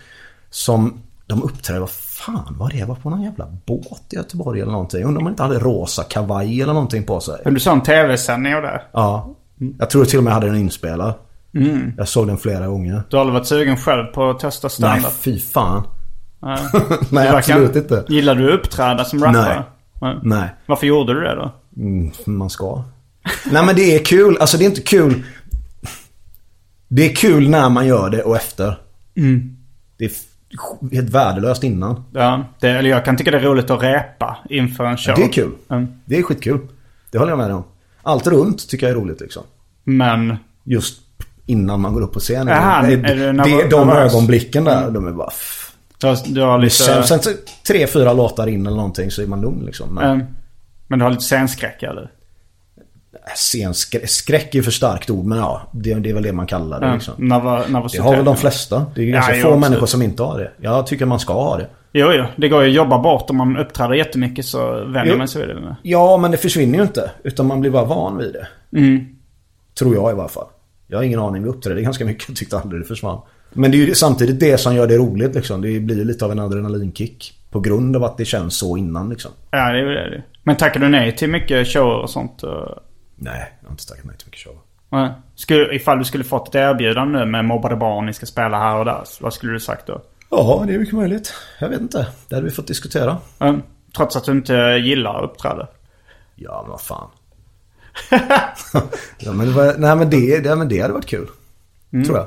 Som de uppträdde, vad fan var det? Var på någon jävla båt i Göteborg eller någonting. Undrar om man inte hade rosa kavaj eller någonting på sig. Men du sa en tv-sändning av det? Ja. Jag tror till och med jag hade den inspelad. Mm. Jag såg den flera gånger. Du har aldrig varit sugen själv på att testa Nej, standup? fy fan. Nej. <laughs> Nej, absolut inte. Gillar du att uppträda som rappare? Nej. Nej. Nej. Varför gjorde du det då? Mm, man ska. Nej men det är kul. Alltså det är inte kul. Det är kul när man gör det och efter. Mm. Det är helt värdelöst innan. Ja, det, eller jag kan tycka det är roligt att repa inför en show. Det är kul. Mm. Det är skitkul. Det håller jag med dig om. Allt runt tycker jag är roligt liksom. Men, Just innan man går upp på scenen. Jaha, det, är det, nervös? de ögonblicken där, de är bara... Du har, lite... sen, sen så tre, fyra låtar in eller någonting så är man lugn liksom. Men Mm. Men du har lite scenskräck eller? scenskräck, skräck är för starkt ord men ja, det, det är väl det man kallar det Ja. liksom. Var Det har väl de flesta. Det är Ja, ganska jag få människor som inte har det. Jag tycker man ska ha det. Jo, jo. Det går ju att jobba bort om man uppträder jättemycket så vänjer man sig vid det. Ja, men det försvinner ju inte. Utan man blir bara van vid det. Mm. Tror jag i varje fall. Jag har ingen aning. Vi uppträdde ganska mycket och tyckte aldrig det försvann. Men det är ju samtidigt det som gör det roligt liksom. Det blir lite av en adrenalinkick. På grund av att det känns så innan liksom. Ja, det är väl det. Men tackar du nej till mycket shower och sånt? och- Nej, jag har inte tackat nej till mycket show. Nej. Skulle, ifall du skulle fått ett erbjudande nu med mobbade barn, ni ska spela här och där. Vad skulle du sagt då? Ja, det är mycket möjligt. Jag vet inte. Det hade vi fått diskutera. Mm. Trots att du inte gillar att uppträda. Ja, men vad fan. <laughs> ja, men det var, nej, men det, det, men det hade varit kul. Tror jag.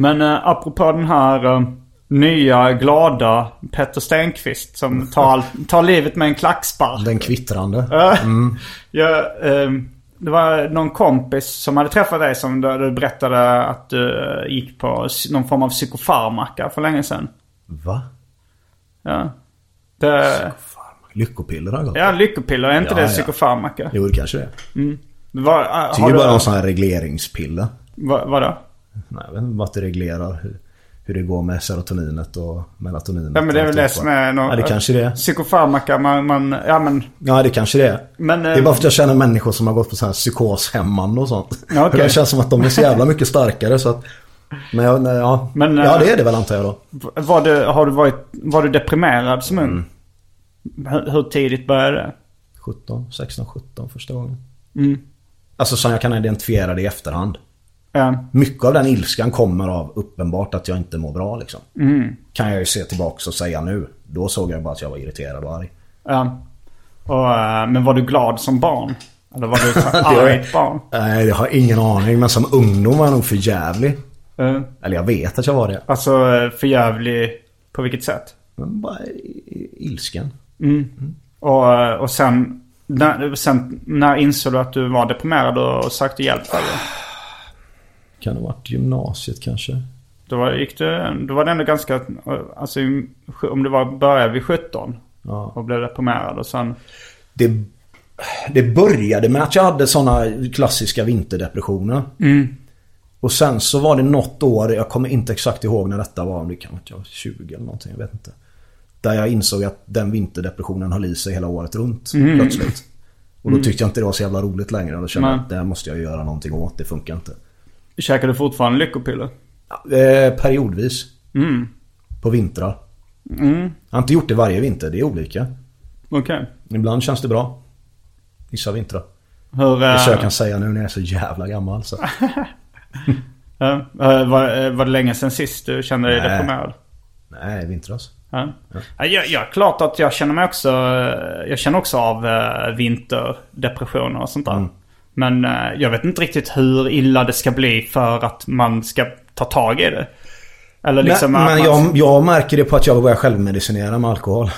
Men uh, apropå den här eh, nya glada Petter Stenqvist som tar, tar livet med en klackspark. Den kvittrande. <laughs> Jag, ehm, det var någon kompis som hade träffat dig som du, du berättade att du eh, gick på någon form av psykofarmaka för länge sedan. Va? Ja. Det, Lyckopiller har jag gått ja, lyckopiller, är inte Ja, det ja. psykofarmaka? Jo, det kanske det är. Det var, är ju du, bara någon sån här regleringspiller. va, vadå? Nej, jag vet inte vad det reglerar. Hur, hur det går med serotoninet och melatoninet. Ja men det är väl det som är någon, Ja, det kanske det är. Psykofarmaka, man, man, ja men. Ja, det kanske det är. Men, det är bara för att jag känner människor som har gått på sån här psykoshämmande och sånt. <laughs> Ja, okej. Det känns som att de är så jävla mycket starkare så att... Men nej, ja. Men, ja, eh, det är det väl antar jag då. Var du, har du varit, var du deprimerad som ung? Hur, hur tidigt började det? 17, 16, 17 första gången. Mm. Alltså som jag kan identifiera det i efterhand. Ja. Mycket av den ilskan kommer av uppenbart att jag inte mår bra liksom. Mm. Kan jag ju se tillbaka och säga nu. Då såg jag bara att jag var irriterad och arg. Ja. Och, eh, men var du glad som barn? Eller var du <laughs> ett argt barn? Nej, jag har ingen aning. Men som ungdom var jag nog för jävlig. Eh, Eller jag vet att jag var det. alltså för jävlig på vilket sätt? Men bara ilsken. Och, eh, och sen, när, sen när insåg du att du var deprimerad och sökte hjälp det? Kan det ha varit gymnasiet kanske? Då var, gick du, då var det ändå ganska, alltså om det var började vid 17 Ja. och blev deprimerad och sen... Det, det började med att jag hade sådana klassiska vinterdepressioner. Och sen så var det något år, jag kommer inte exakt ihåg när detta var, om det kan jag var 20 eller någonting, jag vet inte. Där jag insåg att den vinterdepressionen höll i sig hela året runt plötsligt. Och då tyckte jag inte det var så jävla roligt längre. Då kände jag att det här måste jag göra någonting åt, det funkar inte. Käkar du fortfarande lyckopiller? Ja, eh, periodvis. Mm. På vintrar. Jag har inte gjort det varje vinter, det är olika. Okej. Ibland känns det bra. Vissa vintrar. Hur... Det är så eh, jag kan säga nu när jag är så jävla gammal. Så. <laughs> Ja, eh, var, eh, var det länge sedan sist du kände dig Nej. deprimerad? Nej, vintras. Ja. Ja, jag, jag, klart att jag känner mig också... eh, Jag känner också av eh, vinterdepressioner och sånt där. Men eh, jag vet inte riktigt hur illa det ska bli för att man ska ta tag i det. Eller liksom men men man- jag, jag märker det på att jag börjar självmedicinera med alkohol.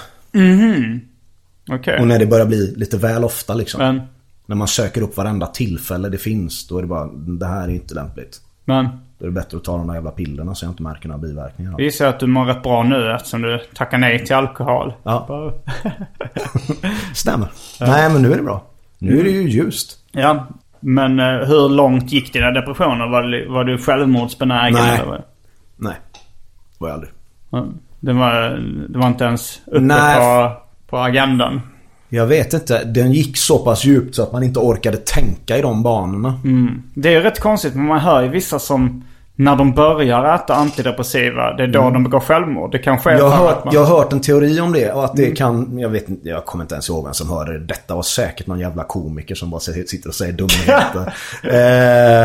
Okej. Och när det börjar bli lite väl ofta liksom. Men, När man söker upp varenda tillfälle det finns. Då är det bara, det här är inte lämpligt. men Då är det bättre att ta de där jävla pillerna så jag inte märker några biverkningar. jag gissar att du mår rätt bra nu eftersom du tackar nej till alkohol. Ja. <laughs> Stämmer. Nej men nu är det bra. Nu är det ju ljust. Ja. Men eh, hur långt gick dina depressioner? Var, det- var du självmordsbenägen? Nej. Eller? Nej. Var jag aldrig. Det, var, det var inte ens uppe Nej. på, på agendan. Jag vet inte. Den gick så pass djupt så att man inte orkade tänka i de banorna. Det är ju rätt konstigt men man hör ju vissa som när de börjar äta antidepressiva, det är då de begår självmord. Det kanske är Mm. Jag har, hört, man... jag har hört en teori om det och att Mm. det kan, jag vet inte, jag kommer inte ens ihåg vem som hörde det. Detta var säkert någon jävla komiker som bara sitter och säger dumheter. <laughs> eh,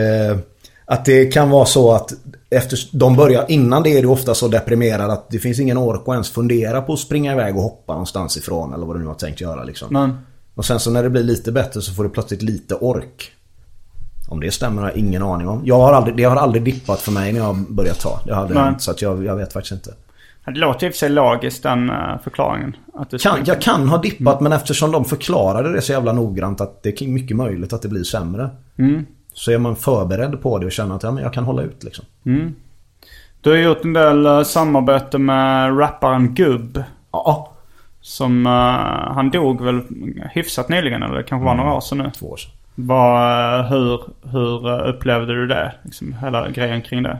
eh, att det kan vara så att efter de börjar, innan det är du ofta så deprimerad att det finns ingen ork att ens fundera på att springa iväg och hoppa någonstans ifrån eller vad du nu har tänkt göra liksom. Men, Och sen så när det blir lite bättre så får du plötsligt lite ork. Om det stämmer har jag ingen aning om. Jag har aldrig, det har aldrig dippat för mig när jag har börjat ta. Det hade Nej. inte, så att jag, jag vet faktiskt inte. det låter i och för sig logiskt den eh, förklaringen. Att det Kan, jag kan ha dippat men eftersom de förklarade det så jävla noggrant att det är mycket möjligt att det blir sämre. Så är man förberedd på det och känner att ja, men jag kan hålla ut liksom. Du har gjort en del eh, samarbete med rapparen Gubb. Ja, Som, eh, han dog väl hyfsat nyligen eller det kanske var några år sedan nu. två år sedan. Vad, eh, hur, hur eh, upplevde du det? Liksom, hela grejen kring det.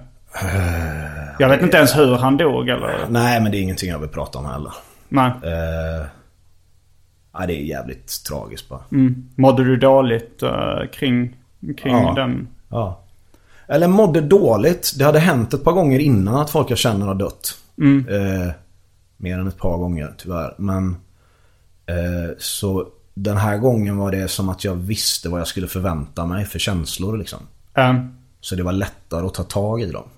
Jag vet inte ens hur han dog eller? Nej men det är ingenting jag vill prata om heller. Nej. Uh, ja, det är jävligt tragiskt bara. Mm. Mådde du dåligt eh, kring, kring Ja. den? Ja. Eller mådde dåligt. Det hade hänt ett par gånger innan att folk jag känner har dött. Eh, mer än ett par gånger tyvärr. Men eh, så den här gången var det som att jag visste vad jag skulle förvänta mig för känslor liksom. Eh, Så det var lättare att ta tag i dem.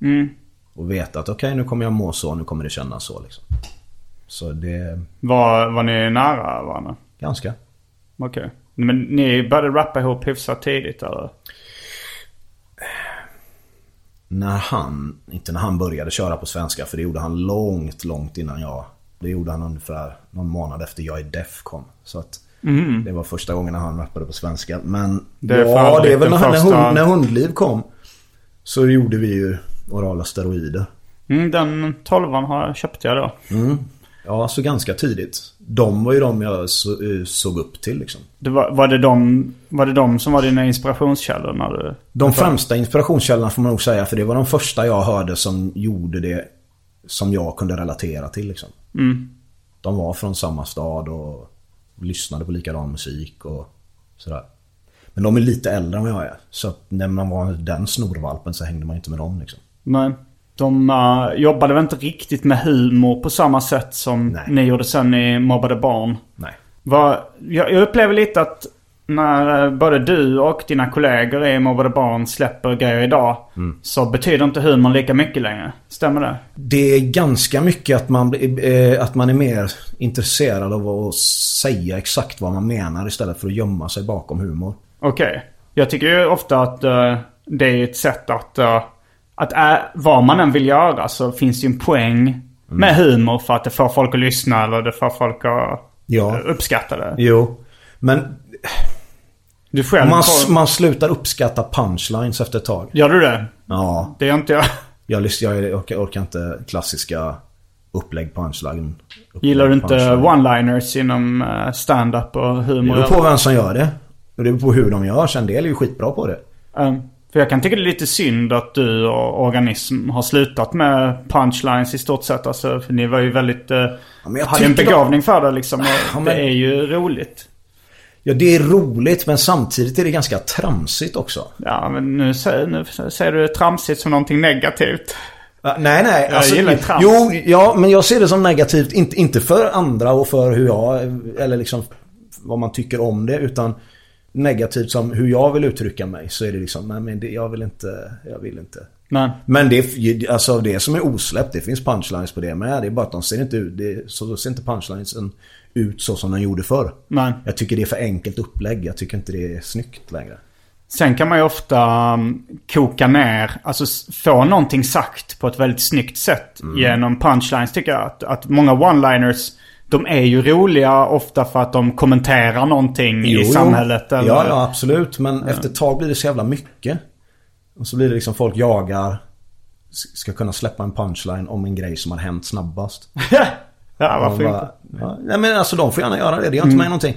mm. Och veta att okej nu kommer jag må så, nu kommer det kännas så liksom. Så det... var, var ni nära varandra? Ganska. Okej. Men ni började rappa ihop hyfsat tidigt eller? När han, inte när han började köra på svenska för det gjorde han långt, långt innan jag. Det gjorde han ungefär någon månad efter jag är Def kom. Så att det var första gången han rappade på svenska. Men Mm. Det är ja, det är väl när, när, första- hund, när Hundliv kom. Så gjorde vi ju orala steroider. Mm, den tolvan har köpte jag då. Ja, så ganska tidigt. De var ju de jag så, såg upp till liksom. Det var, var, det de, var det de som var dina inspirationskällor när du... De främsta inspirationskällorna får man nog säga för det var de första jag hörde som gjorde det som jag kunde relatera till liksom. De var från samma stad och lyssnade på likadan musik och sådär. Men de är lite äldre än vad jag är. Så att när man var den snorvalpen så hängde man inte med dem liksom. Men de eh, jobbade väl inte riktigt med humor på samma sätt som Nej. ni gjorde sen i Mobbade Barn. Nej. Vad, jag, jag upplever lite att när eh, både du och dina kollegor i Mobbade Barn släpper grejer idag. Så betyder inte humorn lika mycket längre. Stämmer det? Det är ganska mycket att man, eh, att man är mer intresserad av att säga exakt vad man menar istället för att gömma sig bakom humor. Okej. Jag tycker ju ofta att, eh, det är ett sätt att... eh, att ä, vad man än vill göra så finns det ju en poäng med humor för att det får folk att lyssna eller det får folk att Ja. uppskatta det. Jo. Men Du själv... man, får- man slutar uppskatta punchlines efter ett tag. Gör du det? Ja. Det gör inte jag. Jag, lys- jag orkar, orkar inte klassiska upplägg punchline. Upplägg, Gillar du inte one-liners inom eh, stand-up och Det humor? beror på vem som gör det. Och det beror på hur de gör. En del är ju skitbra på det. Um, för jag kan tycka det är lite synd att du och Organism har slutat med punchlines i stort sett. Alltså, för ni var ju väldigt... Men jag hade en begåvning för det liksom. Ja, men- Det är ju roligt. Ja, det är roligt men samtidigt är det ganska tramsigt också. Ja, men nu säger, nu säger du tramsigt som någonting negativt. Ja, nej, nej. Jag gillar trams. Jo, ja, men jag ser det som negativt. Inte, inte för andra och för hur jag, eller liksom vad man tycker om det. Utan negativt som hur jag vill uttrycka mig. Så är det liksom, nej men det, jag vill inte, jag vill inte. Men, Men det, är- alltså det som är osläppt, det finns punchlines på det med. Det är bara att de ser inte ut, det, så ser inte punchlinesen ut så som den gjorde förr. men. Jag tycker det är för enkelt upplägg. Jag tycker inte det är snyggt längre. Sen kan man ju ofta um, koka ner, alltså få någonting sagt på ett väldigt snyggt sätt Mm. genom punchlines tycker jag. Att, att många one-liners, de är ju roliga ofta för att de kommenterar någonting Jo, i samhället. Eller, Ja, ja absolut. Men efter ett tag blir det så jävla mycket. Och så blir det liksom folk jagar. Ska kunna släppa en punchline om en grej som har hänt snabbast. <laughs> ja varför Och inte? bara, ja, nej men alltså de får gärna göra det. Det gör Mm. inte mig någonting.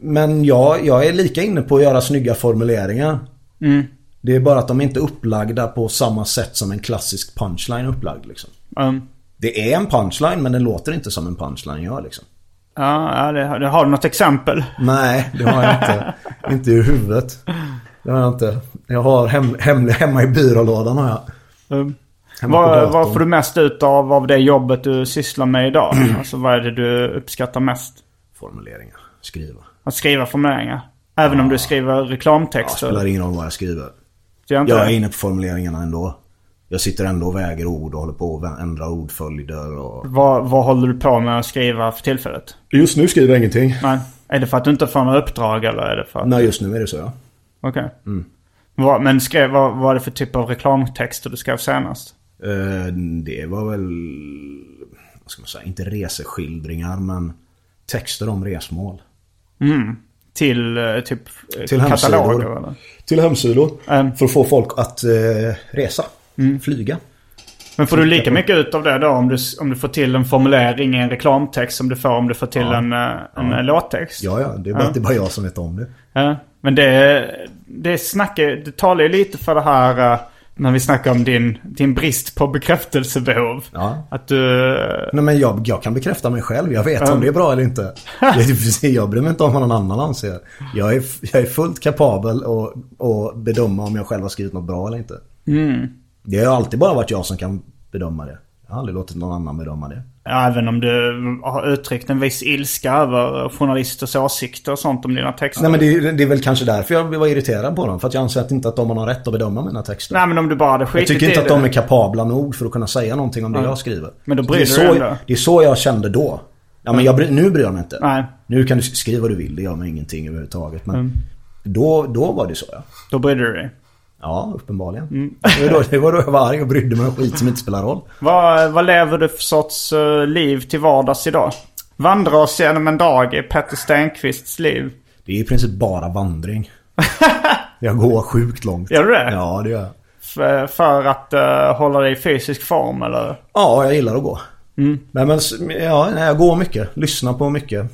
Men jag, jag är lika inne på att göra snygga formuleringar. Mm. Det är bara att de är inte upplagda på samma sätt som en klassisk punchline är upplagd liksom. Um, Det är en punchline men den låter inte som en punchline gör liksom. ja, det, det, har du något exempel? Nej, det har jag inte. <laughs> inte i huvudet. Det har jag inte. Jag har hem, hem, hemma i byrålådan har jag. På vad, vad får du mest ut av, av det jobbet du sysslar med idag? alltså vad är det du uppskattar mest? Formuleringar. Skriva. Att skriva formuleringar? Även om du skriver Ja, reklamtexter? spelar ingen roll vad jag skriver. Jag är inne på formuleringarna ändå. Jag sitter ändå och väger ord och håller på och ändrar ordföljder och... Vad, vad håller du på med att skriva för tillfället? Just nu skriver jag ingenting. Nej. Är det för att du inte får några uppdrag eller är det för att... Nej, just nu är det så ja. Okej. Mm. Vad, men skrev, vad vad var det för typ av reklamtexter du skrev senast? Eh, Det var väl... Vad ska man säga? Inte reseskildringar men texter om resmål. Mm. Till eh, typ eh, Till kataloger hemsidor. eller? Till hemsidor. Mm. För att få folk att eh, resa. Flyga. Men får du lika mycket ut av det då om du, om du får till en formulering i en reklamtext som du får om du får till en, eh, en eh, låttext? Ja, ja. Det är bara, Ja. är bara jag som vet om det. Ja, men det, det snackar, det talar ju lite för det här när vi snackar om din, din brist på bekräftelsebehov. Ja. Att du... Nej men jag, jag kan bekräfta mig själv. Jag vet Ja. om det är bra eller inte. <laughs> Jag, jag bryr mig inte om vad någon annan anser. Jag är, jag är fullt kapabel att, att bedöma om jag själv har skrivit något bra eller inte. Mm. Det har alltid bara varit jag som kan bedöma det. Jag har aldrig låtit någon annan bedöma det. Även om du har uttryckt en viss ilska över journalisters åsikter och sånt om dina texter. Nej men det, är- det är väl kanske därför jag var irriterad på dem. För att jag anser att inte att de har någon rätt att bedöma mina texter. Nej, men om du bara hade jag skitit tycker inte att de är kapabla nog för att kunna säga någonting om det Ja. jag skriver. Men då Så bryr det, är du så, det är så jag kände då. Ja men jag, nu bryr jag mig inte. Nej. Nu kan du skriva vad du vill, det gör mig ingenting överhuvudtaget. Men Mm. då, då var det så ja. Då brydde du dig. Ja, uppenbarligen. Mm. <laughs> Det, var då, det var då jag var arg och brydde mig om skit som inte spelar roll. Vad, vad lever du för sorts eh, liv till vardags idag? Vandra oss genom en dag i Petter Stenqvists liv. Det är i princip bara vandring. <laughs> jag går sjukt långt. Gör du det? Ja, det gör jag. F- för att eh, hålla dig i fysisk form eller? Ja, jag gillar att gå. Mm. Nej men ja, nej, jag går mycket. Lyssnar på mycket.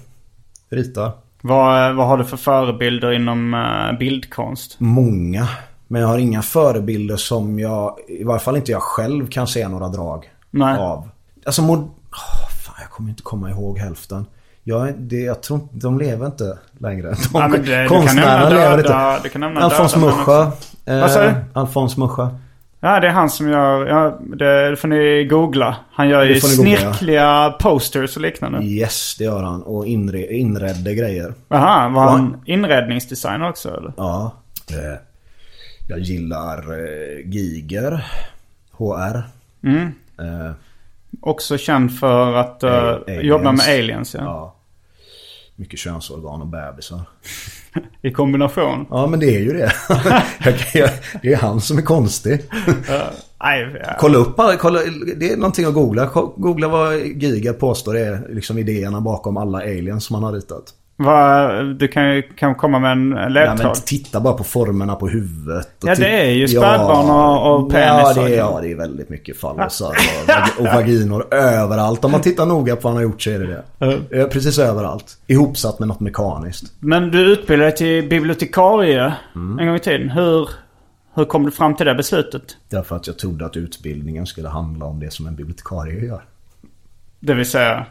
Ritar. Vad, vad har du för förebilder inom eh, bildkonst? Många. Men jag har inga förebilder som jag, i varje fall inte jag själv kan se några drag Nej. av. Alltså mod... Åh, fan, jag kommer inte komma ihåg hälften. Jag, det, jag tror inte, de lever inte längre. De, Ja, men det- du kan konstnärerna nämna lever inte. du kan nämna Alfons Muscha. Vad sa du? Eh, Alfons Muscha. Ja, det är han som gör... Ja, det får ni googla. Han gör ju Det snirkliga posters och liknande. Yes, det gör han. Och inre, inredde grejer. Jaha, var Och han inredningsdesigner också eller? Ja. Eh, jag gillar eh, Giger. HR. Mm. Eh, Också känd för att eh, aliens. jobba med aliens ja. ja. mycket könsorgan och bebisar. <laughs> I kombination. Ja men det är ju det. <laughs> Det är han som är konstig. Kolla upp kolla, det är någonting att googla. Googla vad Giga påstår är liksom idéerna bakom alla aliens som han har ritat. Vad- du kan ju kan komma med en Nej, ledtråd. men titta bara på formerna på huvudet. och Ja, det är ju spädbarn och- och Ja penisar. det, är, ja, det är väldigt mycket fallusar och, och vaginor överallt. Om man tittar noga på vad han har gjort så är det det. Eh, Precis överallt. Ihopsatt med något mekaniskt. Men du utbildade dig till bibliotekarie Mm. en gång i tiden. Hur, hur kom du fram till det beslutet? Därför att jag trodde att utbildningen skulle handla om det som en bibliotekarie gör. Det vill säga,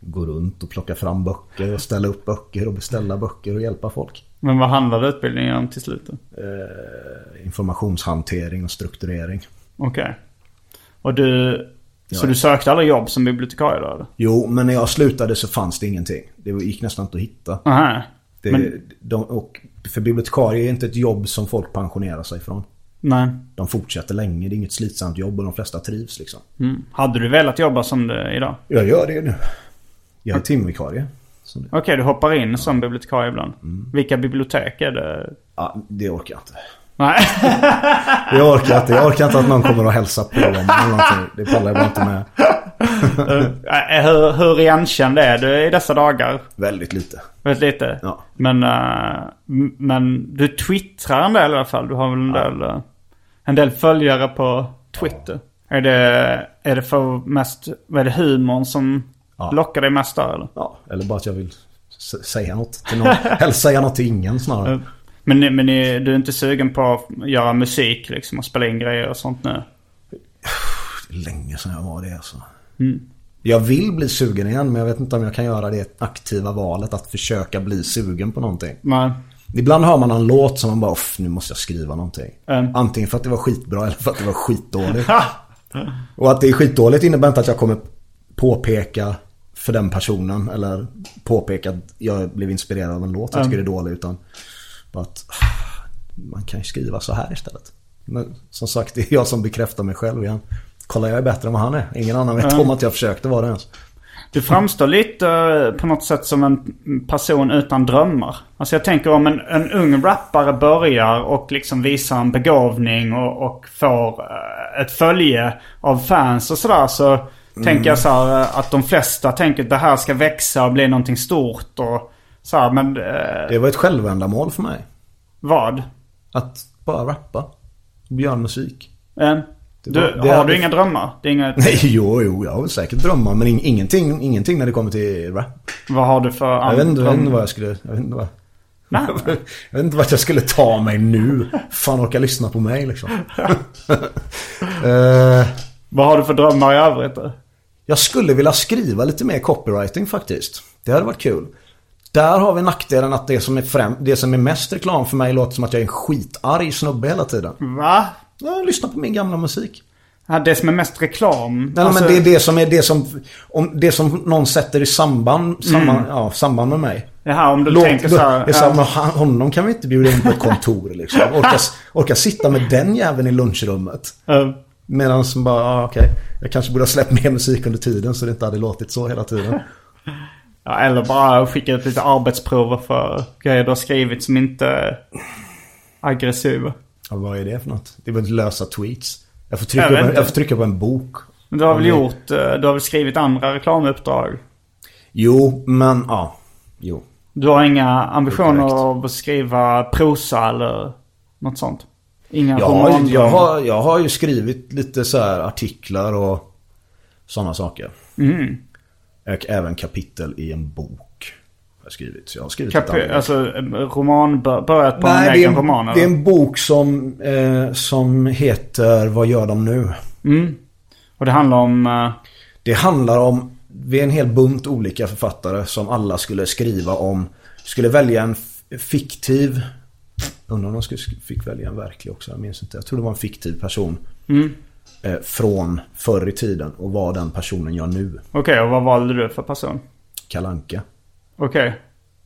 Gå runt och plocka fram böcker och ställa upp böcker och beställa böcker och hjälpa folk. men vad handlade utbildningen om till slut? Eh, informationshantering och strukturering. Okej. Och du... Så Ja. du sökte aldrig jobb som bibliotekarie då eller? Jo, men när jag slutade så fanns det ingenting. Det gick nästan inte att hitta. Aha. Det, Men- de, och för bibliotekarie är inte ett jobb som folk pensionerar sig från. Nej. De fortsätter länge, det är inget slitsamt jobb och de flesta trivs liksom. Mm. Hade du velat jobba som det idag? Jag gör det nu. Jag är timvikarie. Okej, du hoppar in som bibliotekarie ibland. Mm. Vilka bibliotek är det? ja, det orkar jag inte. Nej. <laughs> Det orkar jag inte. Jag orkar inte att någon kommer och hälsar på dem eller någonting. Det pallar jag inte med. <laughs> Eh, hur, hur igenkänd är du i dessa dagar? Väldigt lite. Väldigt lite. Ja. Men, eh, men du twittrar en del i alla fall. Du har väl en del, eh, en del följare på Twitter. Är, det, är det för mest, vad är det humorn som Ja. lockar dig mest där eller? Ja, eller bara att jag vill säga något till någon. <laughs> Helst säga något till ingen snarare. Men, ni- men ni, du är inte sugen på att göra musik liksom och spela in grejer och sånt nu? Det <sighs> är länge sedan jag var det alltså. Jag vill bli sugen igen men jag vet inte om jag kan göra det aktiva valet att försöka bli sugen på någonting. Men, Ibland hör man en låt som man bara "Off, nu måste jag skriva någonting. Mm. Antingen för att det var skitbra eller för att det var skitdåligt. <laughs> Och att det är skitdåligt innebär inte att jag kommer påpeka för den personen eller påpeka att jag blev inspirerad av en låt jag tycker det är dålig utan bara att man kan ju skriva så här istället. Men som sagt, det är jag som bekräftar mig själv igen. Kolla, jag är bättre än vad han är. Ingen annan vet om att jag försökte vara det ens. Du framstår lite eh, på något sätt som en person utan drömmar. Alltså jag tänker om en, en ung rappare börjar och liksom visar en begåvning och, och får eh, ett följe av fans och sådär så tänker jag så här eh, att de flesta tänker att det här ska växa och bli någonting stort och så här, men eh, Det var ett självändamål för mig. vad? Att bara rappa. Och göra musik. Eh, du, var- har hade- du inga drömmar? Det är inga, <laughs> Nej, jo, jo, jag har väl säkert drömmar. Men in- ingenting, ingenting när det kommer till rap. vad har du för Jag vet, inte, jag vet inte vad jag skulle... Jag vet inte vad... Nej. <laughs> Jag vet inte vart jag skulle ta mig nu. Fan orkar lyssna på mig liksom. <laughs> Eh, Vad har du för drömmar i övrigt då? Jag skulle vilja skriva lite mer copywriting faktiskt. Det hade varit kul. Där har vi nackdelen att det som är, främ- det som är mest reklam för mig låter som att jag är en skitarg snubbe hela tiden. Va? Ja, lyssna på min gamla musik. Ja, det som är mest reklam? Nej, Alltså- men det är det som är det som... Om det som någon sätter i samband, samband, ja, samband med mig. Jaha, om du Låt, tänker så här. det är så här, ja. honom kan vi inte bjuda in på ett kontor liksom. <laughs> Orka, orka sitta med den jäveln i lunchrummet. Ja. Medan som bara, ah, okej. Jag kanske borde ha släppt mer musik under tiden så det inte hade låtit så hela tiden. <laughs> Ja, eller bara skicka ut lite arbetsprover för grejer du har skrivit som inte är aggressiva. Ja, vad är det för något? Det är väl lösa tweets. Jag får trycka, Jag på en, jag får trycka på en bok. Men du har väl det- gjort, eh, du har väl skrivit andra reklamuppdrag? Jo, men ja. Jo. Du har inga ambitioner att skriva prosa eller något sånt? Inga Jag har, jag, har, jag har ju skrivit lite så artiklar och sådana saker. Mm. Och även kapitel i en bok. Har jag skrivit. Så jag har skrivit andra. alltså en roman, bör- börjat på en Nej, det är egen en, roman det är en bok som, eh, som heter Vad gör de nu? Mm. Och det handlar om... eh, Det handlar om, vi är en hel bunt olika författare som alla skulle skriva om, skulle välja en fiktiv, undrar om de skulle, fick välja en verklig också, jag minns inte. Jag tror det var en fiktiv person. Mm. Eh, från förr i tiden och vad den personen gör nu. Okej, och vad valde du för person? Kalanka. Okej.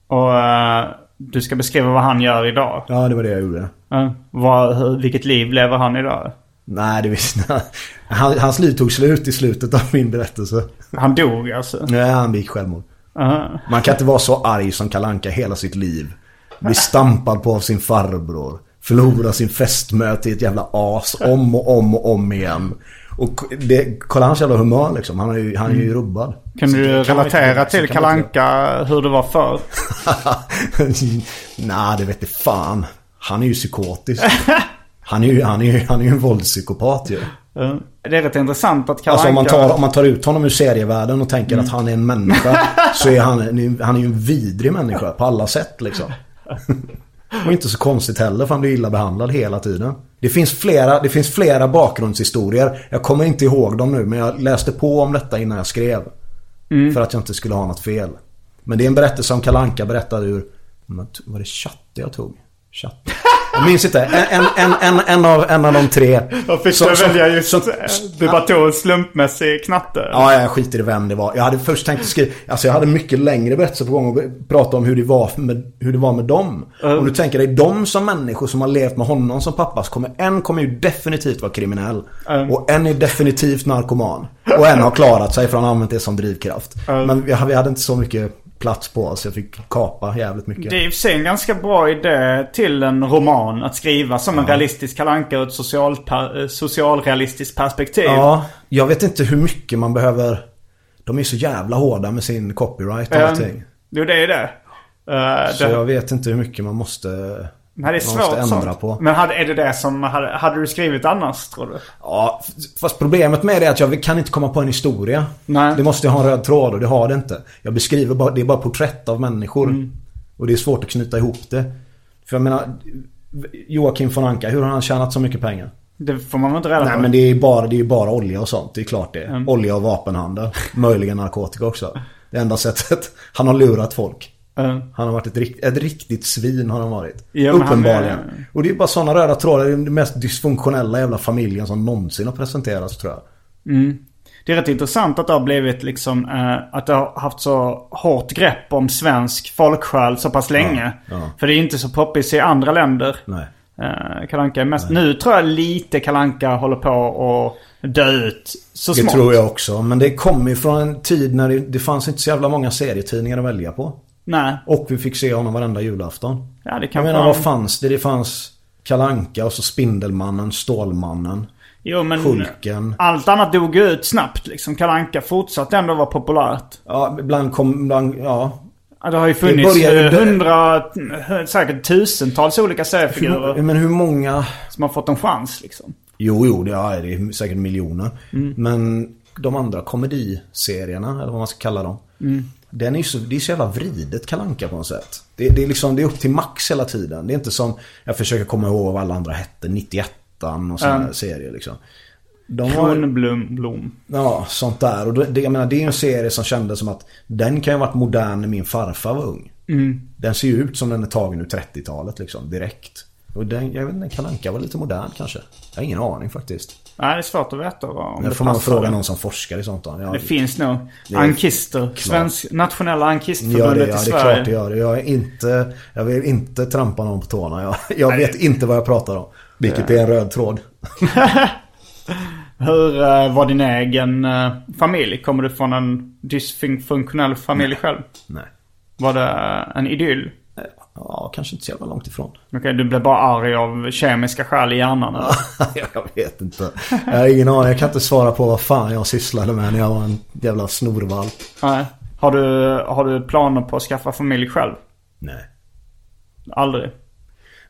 Och eh, du ska beskriva vad han gör idag? Ja, det var det jag gjorde. Ja. Vad, hur, vilket liv lever han idag? Nej, det visste han, Hans liv tog slut i slutet av min berättelse. Han dog alltså? Nej, han begick självmord. Uh-huh. Man kan inte vara så arg som Kalanka hela sitt liv. Bli stampad på av sin farbror. Förlora sin fästmö till ett jävla as om och om och om igen. Och det, kolla hans jävla humör liksom. Han är ju, han är ju rubbad. Kan Så du relatera till Kalanka hur det var förr? <laughs> Nej, det vet jag fan. Han är ju psykotisk. Han är ju, han är ju, han är ju en våldspsykopat ju. Det är rätt intressant att Kalanka... Alltså om man, tar, om man tar ut honom ur serievärlden och tänker Mm. att han är en människa. så är han, han är ju en vidrig människa på alla sätt liksom. Och inte så konstigt heller för han blir illa behandlad hela tiden. Det finns, flera, det finns flera bakgrundshistorier. Jag kommer inte ihåg dem nu men jag läste på om detta innan jag skrev. Mm. För att jag inte skulle ha något fel. Men det är en berättelse som Kalanka berättade ur... Var det chatte jag tog? Chatte? <laughs> Jag minns inte. En, en, en, en, av, en av de tre. Jag fick som- välja just... som- du bara tog en slumpmässig knatte? Ja, jag skiter i vem det var. Jag hade först tänkt skriva, alltså jag hade mycket längre berättelser på gång och prata om hur det var med, hur det var med dem. Om du tänker dig dem som människor som har levt med honom som pappa så kommer en kommer ju definitivt vara kriminell. Och en är definitivt narkoman. Och en har klarat sig för han har använt det som drivkraft. Men vi hade, vi hade inte så mycket plats på oss. Jag fick kapa jävligt mycket. Det är i och för sig en ganska bra idé till en roman att skriva som en realistisk kalanka ur ett social, per, socialrealistiskt perspektiv. Ja, jag vet inte hur mycket man behöver... De är så jävla hårda med sin copyright och Eh, allting. Jo, det är det. Uh, Så det, jag vet inte hur mycket man måste... men det är svårt ändra sånt. på. Men hade, är det det som... Hade, hade du skrivit annars, tror du? Ja, fast problemet med det är att jag kan inte komma på en historia. Nej. Det måste ju ha en röd tråd och det har det inte. Jag beskriver bara, det är bara porträtt av människor. Mm. Och det är svårt att knyta ihop det. För jag menar, Joakim von Anka, hur har han tjänat så mycket pengar? Det får man väl inte reda Nej på? men det är ju bara, det är ju bara olja och sånt. Det är klart det. Mm. Olja och vapenhandel. Möjligen narkotika också. Det enda sättet. Han har lurat folk. Uh, Han har varit ett, rikt- ett riktigt svin har han varit. Ja, Uppenbarligen. är- Och det är bara sådana röda trådar. Det är den mest dysfunktionella jävla familjen som någonsin har presenterats tror jag. det är rätt intressant att det har blivit liksom... eh, att det har haft så hårt grepp om svensk folksjäl så pass länge. ja. För det är inte så poppis i andra länder. Nej. Uh, Kalanka mest... Nu tror jag lite Kalanka håller på att dö ut så Det smått. tror jag också. Men det kom ju från en tid när det, det fanns inte så jävla många serietidningar att välja på. Nej. Och vi fick se honom varenda julafton. Ja, det Jag kan menar vara- vad fanns det? Det fanns Kalanka och så Spindelmannen, Stålmannen, Jo, men Hulken. allt annat dog ut snabbt liksom. Kalanka fortsatte ändå vara populärt. Ja, ibland kom, ibland, ja. Ja, Det har ju funnits började eh, hundra, säkert tusentals olika seriefigurer men hur många... som har fått en chans liksom. Jo, jo, det är, det är säkert miljoner. Mm. Men de andra komediserierna, eller vad man ska kalla dem. Mm. Den är ju så, det är så jävla vridet kalanka på något sätt. Det, det, är liksom, det är upp till max hela tiden. Det är inte som, jag försöker komma ihåg vad alla andra hette, 91 och sådana Mm. serier liksom. De har, Kronblom, Blom. ja, sånt där. Och det, jag menar, det är en serie som kändes som att den kan ju ha varit modern när min farfar var ung. Mm. Den ser ju ut som den är tagen ur 30-talet liksom, direkt. Och den, jag vet inte, Kalanka var lite modern kanske. Jag har ingen aning faktiskt. Nej, det är svårt att veta om Det det får man fråga någon som forskar i sånt då. Ja, Det finns nog. Det Ankister. Svensk, nationella Ja, det, Ankistförbundet ja, i det är Sverige. klart det gör det. Jag är inte, jag vill inte trampa någon på tårna. Jag, jag vet inte vad jag pratar om. Vilket är en röd tråd. <laughs> Hur eh, var din egen eh, familj? Kommer du från en dysfunktionell familj själv? Nej. Var det en idyll? Ja, kanske inte så jävla långt ifrån. Okej, du blev bara arg av kemiska skäl i hjärnan eller? <laughs> jag vet inte. Jag har ingen aning. Jag kan inte svara på vad fan jag sysslade med när jag var en jävla snorvalp. Nej. Har du, har du planer på att skaffa familj själv? Nej. Aldrig?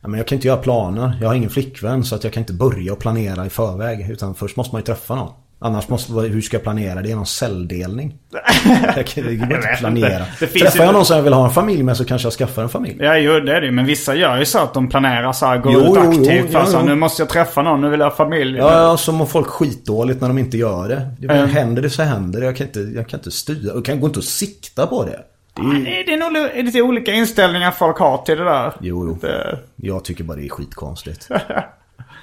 Ja, men jag kan inte göra planer. Jag har ingen flickvän så att jag kan inte börja och planera i förväg. Utan först måste man ju träffa någon. Annars måste, hur ska jag planera? Det är någon celldelning. <laughs> Jag kan, det går inte att planera. Det Träffar ju- jag någon som jag vill ha en familj med så kanske jag skaffar en familj. Ja, jo det är det. Men vissa gör ju så att de planerar så här, går Jo, ut jo, aktivt. jo, för ja, så, ja. nu måste jag träffa någon, nu vill jag ha familj. Ja, ja, så mår folk skitdåligt när de inte gör det. det Mm. Händer det så händer det. Jag kan inte, jag kan inte styra. Jag kan gå inte och sikta på det. det är ju, Det är nog li- lite olika inställningar folk har till det där. Jo, jo. Det, Jag tycker bara det är skitkonstigt. <laughs>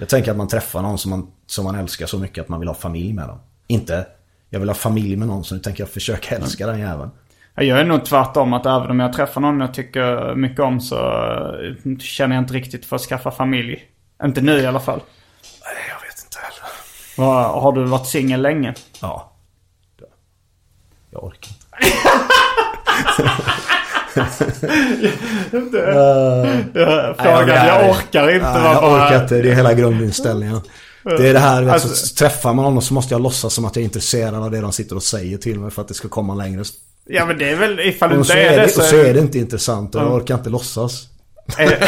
Jag tänker att man träffar någon som man, som man älskar så mycket att man vill ha familj med dem. Inte, jag vill ha familj med någon så nu tänker jag försöka <laughs> älska den jäveln. jag gör nog tvärtom att även om jag träffar någon jag tycker mycket om så eh, känner jag inte riktigt för att skaffa familj. Inte nu i alla fall. Nej, jag vet inte heller. Har du varit singel länge? Ja. Jag orkar inte. <laughs> Jag frågade, jag orkar inte. Nej, jag bara- orkar inte. Det är hela grundinställningen. Det är det här, Alltså- så träffar man någon så måste jag låtsas som att jag är intresserad av det de sitter och säger till mig för att det ska komma längre. Ja men det är väl ifall du inte är är det det, så... och så är det inte intressant och jag Mm. orkar inte låtsas. är-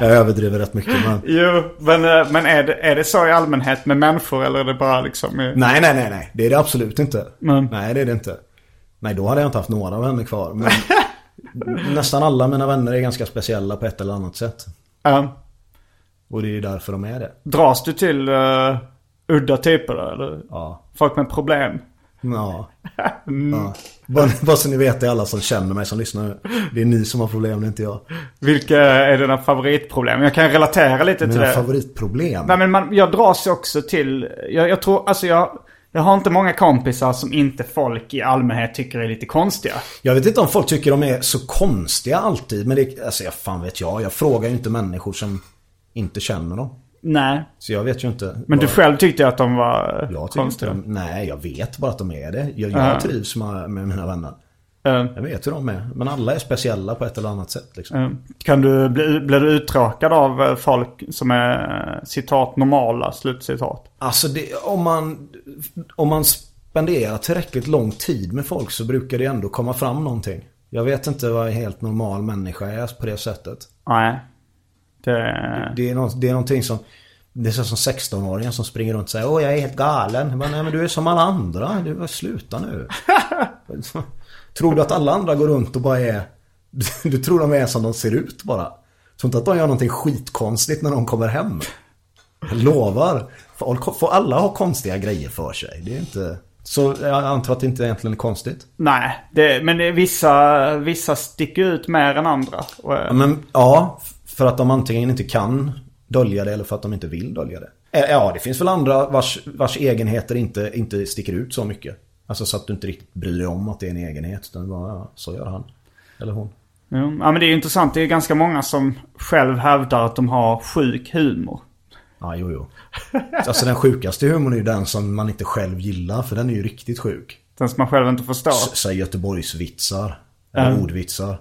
<laughs> Jag överdriver rätt mycket men... Jo, men, eh, men är, det, är det så i allmänhet med människor eller är det bara liksom... Nej, nej, nej, nej. Det är det absolut inte. Men- Nej, det är det inte. Nej, då hade jag inte haft några vänner kvar. Men <laughs> nästan alla mina vänner är ganska speciella på ett eller annat sätt. Ja. Och det är därför de är det. dras du till uh, udda typer eller? Ja. Folk med problem? Ja. Mm. ja. Bara, bara så ni vet det är alla som känner mig som lyssnar. Det är ni som har problem, det är inte jag. Vilka är dina favoritproblem? Jag kan relatera lite till Mina det. favoritproblem. Nej men man, jag dras också till... Jag, jag tror, alltså jag... Jag har inte många kompisar som inte folk i allmänhet tycker är lite konstiga. Jag vet inte om folk tycker de är så konstiga alltid. Men det, alltså jag fan vet jag. Jag frågar ju inte människor som inte känner dem. Nej. Så jag vet ju inte. Men du vad- själv tyckte att de var Jag konstiga? de, nej, jag vet bara att de är det. Jag, Ja. jag trivs med, med mina vänner. Ja. Jag vet hur de är. Men alla är speciella på ett eller annat sätt liksom. Eh, Kan du bli, blir du uttråkad av eh, folk som är citat normala, slutcitat? Alltså det, om man, om man spenderar tillräckligt lång tid med folk så brukar det ändå komma fram någonting. Jag vet inte vad en helt normal människa är på det sättet. Nej. Det... Det är, nå- det är någonting som... Det är så som 16-åringen som springer runt och säger Åh jag är helt galen. Bara, Nej men du är som alla andra. Du, sluta nu. <laughs> tror du att alla andra går runt och bara är... <laughs> Du tror de är som de ser ut bara. Tror inte att de gör någonting skitkonstigt när de kommer hem. Jag lovar. Folk får alla ha konstiga grejer för sig. Det är inte... Så jag antar att det inte egentligen är konstigt. Nej, det, men det vissa, vissa sticker ut mer än andra. Eh, Ja, men, ja, för att de antingen inte kan dölja det eller för att de inte vill dölja det. Eh, Ja, det finns väl andra vars, vars egenheter inte, inte sticker ut så mycket. Alltså så att du inte riktigt bryr dig om att det är en egenhet. Utan bara, ja, så gör han. Eller hon. Ja, men det är intressant. Det är ganska många som själv hävdar att de har sjuk humor. Ja, jo, jo. Alltså den sjukaste humorn är ju den som man inte själv gillar. För den är ju riktigt sjuk. Den som man själv inte förstår. Säg Göteborgsvitsar. Eller Mm. ordvitsar.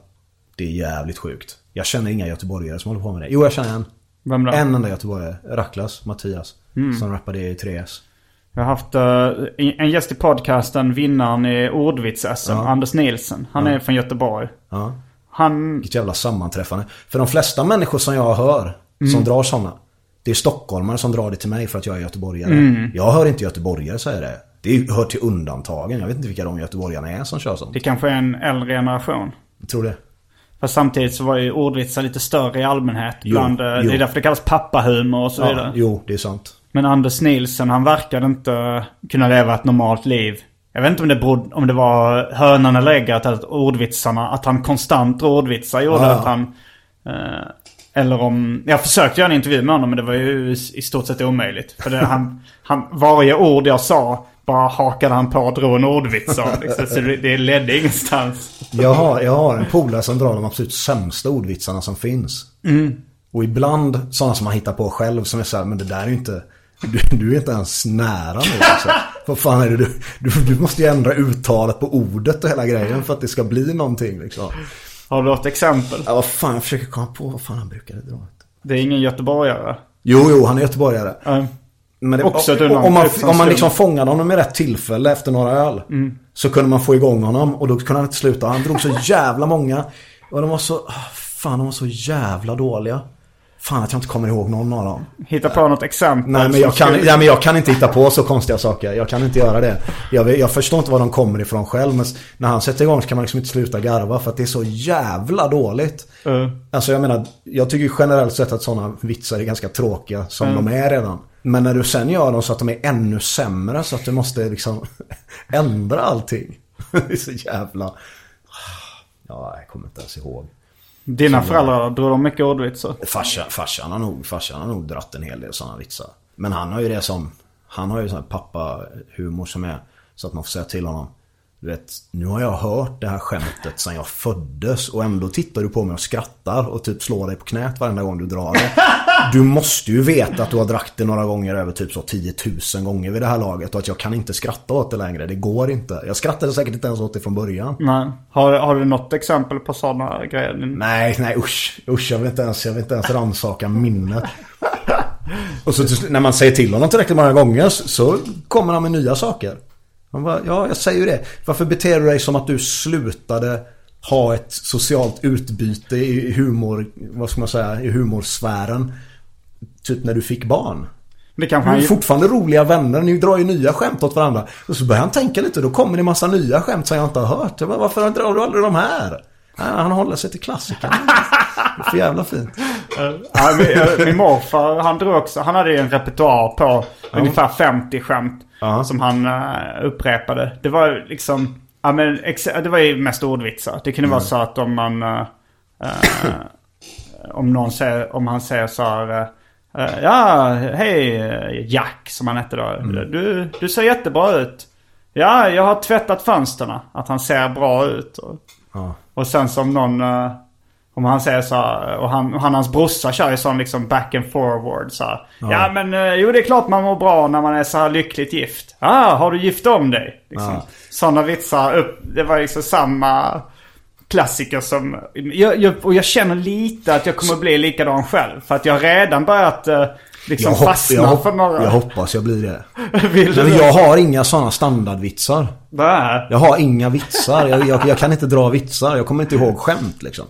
Det är jävligt sjukt. Jag känner inga göteborgare som håller på med det. Jo, jag känner en. Vem då? En enda göteborgare. Racklas, Mattias. Mm. Som rappade i 3S. Jag har haft eh, en gäst i podcasten, vinnaren i ordvits-SM, Ja. Anders Nilsen. Han Ja. är från Göteborg. Ja. Han... Vilket jävla sammanträffande. För de flesta människor som jag hör Mm. som drar sådana. Det är stockholmare som drar det till mig för att jag är göteborgare. Mm. Jag hör inte göteborgare säga det. Det hör till undantagen. Jag vet inte vilka de göteborgarna är som kör sånt. Det kanske är en äldre generation. Jag tror det. Fast samtidigt så var ju ordvitsar lite större i allmänhet. Bland, eh, jo. Det är därför det kallas pappahumor och så Ja, vidare. jo, det är sant. Men Anders Nilsen, han verkade inte kunna leva ett normalt liv. Jag vet inte om det, berodde, om det var hönan eller ägget, att ordvitsarna, att han konstant ordvitsar gjorde Ja. att han... Eh, eller om... Jag försökte göra en intervju med honom men det var ju i i stort sett omöjligt. För det, han, han, varje ord jag sa bara hakade han på och drog en ordvits av. Liksom, så det, det ledde ingenstans. Jag har, jag har en polare som drar de absolut sämsta ordvitsarna som finns. Mm. Och ibland sådana som man hittar på själv som är så här, men det där är ju inte... Du, du är inte ens nära nu alltså. Vad fan är det du, du... Du måste ju ändra uttalet på ordet och hela grejen för att det ska bli någonting liksom. Har du något exempel? Ja, vad fan, jag försöker komma på vad fan han brukade dra. Det är ingen göteborgare. Jo, jo, han är göteborgare. Ja. Men det, Också ett om, man, om man liksom fångade honom i rätt tillfälle efter några öl. Mm. Så kunde man få igång honom och då kunde han inte sluta. Han drog så <laughs> jävla många. Och de var så, ah, fan de var så jävla dåliga. Fan att jag inte kommer ihåg någon av dem. Hitta på något exempel. Nej men, jag kan, nej men jag kan inte hitta på så konstiga saker. Jag kan inte göra det. Jag, jag förstår inte var de kommer ifrån själv. Men när han sätter igång så kan man liksom inte sluta garva. För att det är så jävla dåligt. Uh. Alltså jag menar, jag tycker generellt sett att sådana vitsar är ganska tråkiga som Mm. de är redan. Men när du sen gör dem så att de är ännu sämre så att du måste liksom <laughs> ändra allting. <laughs> det är så jävla... Ja, jag kommer inte ens ihåg. Dina föräldrar, drog de mycket ordvitsar? Farsa, farsan, har nog, farsan har nog dratt en hel del sådana vitsar. Men han har ju det som... Han har ju sån här pappa-humor som är så att man får säga till honom. Du vet, nu har jag hört det här skämtet sedan jag föddes och ändå tittar du på mig och skrattar och typ slår dig på knät varenda gång du drar det. Du måste ju veta att du har dragit det några gånger över typ så 10 000 gånger vid det här laget och att jag kan inte skratta åt det längre. Det går inte. Jag skrattade säkert inte ens åt det från början. Nej. Har, har du något exempel på sådana grejer? Nej, nej usch. Usch, jag vill inte ens, jag vill inte ens rannsaka minnet. Och så när man säger till honom tillräckligt många gånger så kommer han med nya saker. Han bara, ja jag säger ju det. Varför beter du dig som att du slutade ha ett socialt utbyte i humor, vad ska man säga, i humorsfären. Typ när du fick barn. Det kanske han... fortfarande roliga vänner, ni drar ju nya skämt åt varandra. Och så börjar han tänka lite, då kommer det en massa nya skämt som jag inte har hört. Jag bara, varför drar du aldrig de här? Ja, han håller sig till klassikerna. Det är för jävla fint. Ja, min, min morfar, han drog också, han hade ju en repertoar på ungefär 50 skämt. Ja. Som han uh, upprepade. Det var liksom, ja men det var ju mest ordvitsar. Det kunde vara så att om man, uh, uh, om någon säger, om han säger så här, ja hej Jack som han hette då. Du, du ser jättebra ut. Ja, jag har tvättat fönsterna. Att han ser bra ut. Och, Ja. och sen som någon... om han säger så här, och han, han och hans brorsa kör ju sån liksom back and forward så här. Ja, men eh, jo det är klart man mår bra när man är så här lyckligt gift. Ah, har du gift om dig? Liksom. Ja. Sådana vitsar upp. Det var liksom samma klassiker som... Jag, jag, och jag känner lite att jag kommer bli likadan själv. För att jag har redan börjat eh, liksom hopp- fastna hopp- för några. jag hoppas jag blir det. <laughs> Vill Men jag har inga sådana standardvitsar. Nej. Jag har inga vitsar. Jag, jag, jag kan inte dra vitsar. Jag kommer inte ihåg skämt liksom.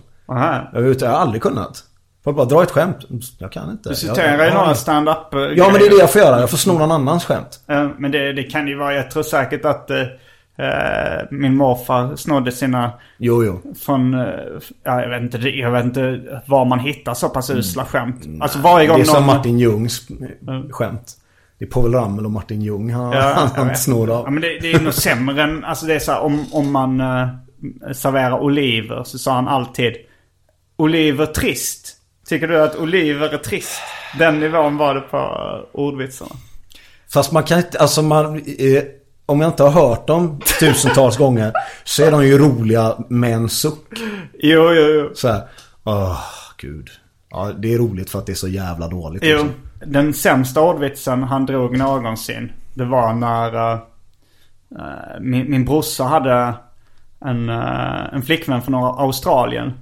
Jag, vet, jag har aldrig kunnat. Får bara dra ett skämt. Jag kan inte. Du Jag- citerar ju några stand-up eh, Ja men det är det jag får göra. Jag får sno någon annans skämt. Men det, det kan ju vara, jag tror säkert att eh, eh, min morfar snodde sina Jo, jo. från, ja, jag, vet inte, jag vet inte var man hittar så pass usla skämt. Alltså varje gång Mm. Det är som någon... Martin Ljungs skämt. Det är Povel Ramel och Martin Ljung han, Ja, han snor Ja, av. men det, det är nog sämre än, alltså det är så här, om, om man serverar oliver så sa han alltid Oliver trist. Tycker du att oliver är trist? Den nivån var det på uh, ordvitsarna. Fast man kan inte, alltså man... Eh, om jag inte har hört dem tusentals gånger så är de ju roliga med en suck. Jo, jo, jo. Så här, åh gud. Ja, det är roligt för att det är så jävla dåligt. Jo, liksom. den sämsta ordvitsen han drog någonsin. Det var när eh, eh, min, min brorsa hade en, eh, en flickvän från Australien.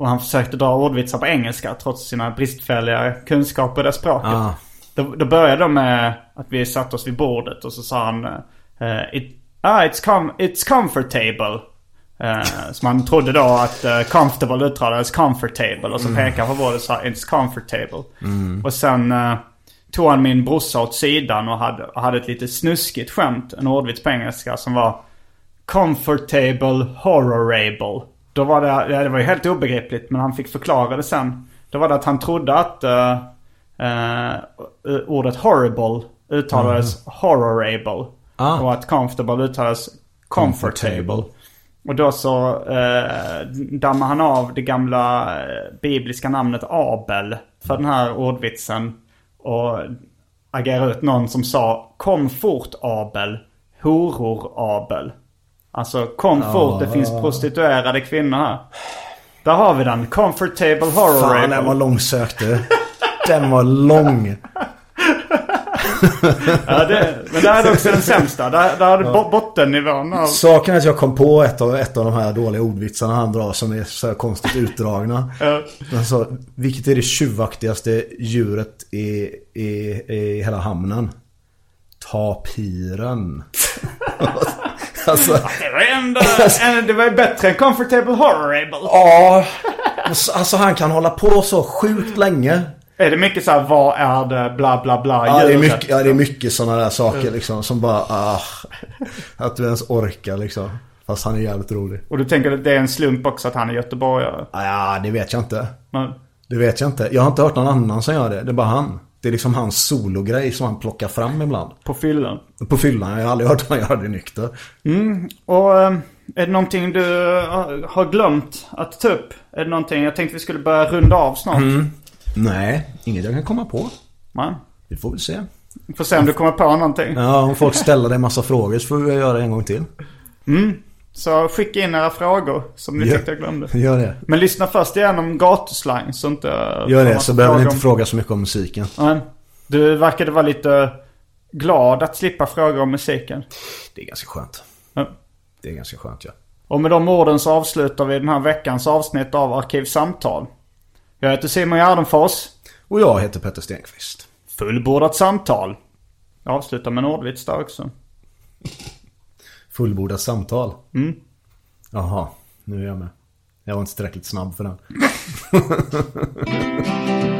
Och han försökte dra ordvitsar på engelska trots sina bristfälliga kunskaper i det språket. Ah. Då, då började de med att vi satte oss vid bordet och så sa han eh, It, ah, it's, com- it's comfortable. Uh, så man trodde då att uh, comfortable uttalades comfortable. Och så pekade han på bordet och sa it's comfortable. Och sen eh, tog han min brorsa åt sidan och hade, och hade ett lite snuskigt skämt. En ordvits på engelska som var Comfortable horrorable. Då var det, ja, det var ju helt obegripligt men han fick förklara det sen. Då var det att han trodde att eh, eh, ordet horrible uttalades horrorable. Ah. Och att comfortable uttalades comfortable. Och då så eh, dammade han av det gamla eh, bibliska namnet Abel för den här ordvitsen. Och agerade ut någon som sa Kom fort Abel, horor Abel. Alltså kom fort, det finns prostituerade kvinnor här. Där har vi den. Comfortable horror Fan, den var långsökt du. Den var lång. Ja, det, men där är det också den sämsta. Där, där du bo- bottennivån av... Saken är att jag kom på ett av, ett av de här dåliga ordvitsarna han drar som är så här konstigt utdragna. Ja. Alltså, vilket är det tjuvaktigaste djuret i, i, i hela hamnen? Tapiren. <laughs> alltså, Det var ändå... en- Det var ju bättre än comfortable horrorable. ja. Alltså han kan hålla på så sjukt länge. Är det mycket så här, vad är det, bla bla bla, Ja, det är mycket, ja, det är mycket sådana där saker liksom som bara, ah, Att du ens orkar liksom. Fast han är jävligt rolig. Och du tänker att det är en slump också att han är göteborgare? Ja, det vet jag inte. Men, Det vet jag inte. Jag har inte hört någon annan som gör det. Det är bara han. Det är liksom hans sologrej som han plockar fram ibland. på fyllan. På fyllan. Jag har aldrig hört honom göra det nykter. Och eh, är det någonting du eh, har glömt att ta upp? Är det någonting, jag tänkte vi skulle börja runda av snart. Mm. Nej, inget jag kan komma på. Nej. Vi får väl se. Får se om du kommer på någonting. Ja, om folk ställer dig en massa frågor så får vi göra det en gång till. Så skicka in era frågor som ni tyckte jag glömde. Gör det. Men lyssna först igenom gatuslang så inte... Gör det så behöver ni fråga inte fråga så mycket om musiken. om- Nej. Du verkade vara lite glad att slippa frågor om musiken. Det är ganska skönt. Ja. Det är ganska skönt ja. Och med de orden så avslutar vi den här veckans avsnitt av Arkivsamtal. Jag heter Simon Gärdenfors. Och jag heter Petter Stenqvist. Fullbordat samtal. Jag avslutar med en ordvits där också. Fullbordat samtal. Mm. Jaha, nu är jag med. Jag var inte tillräckligt snabb för den. <laughs>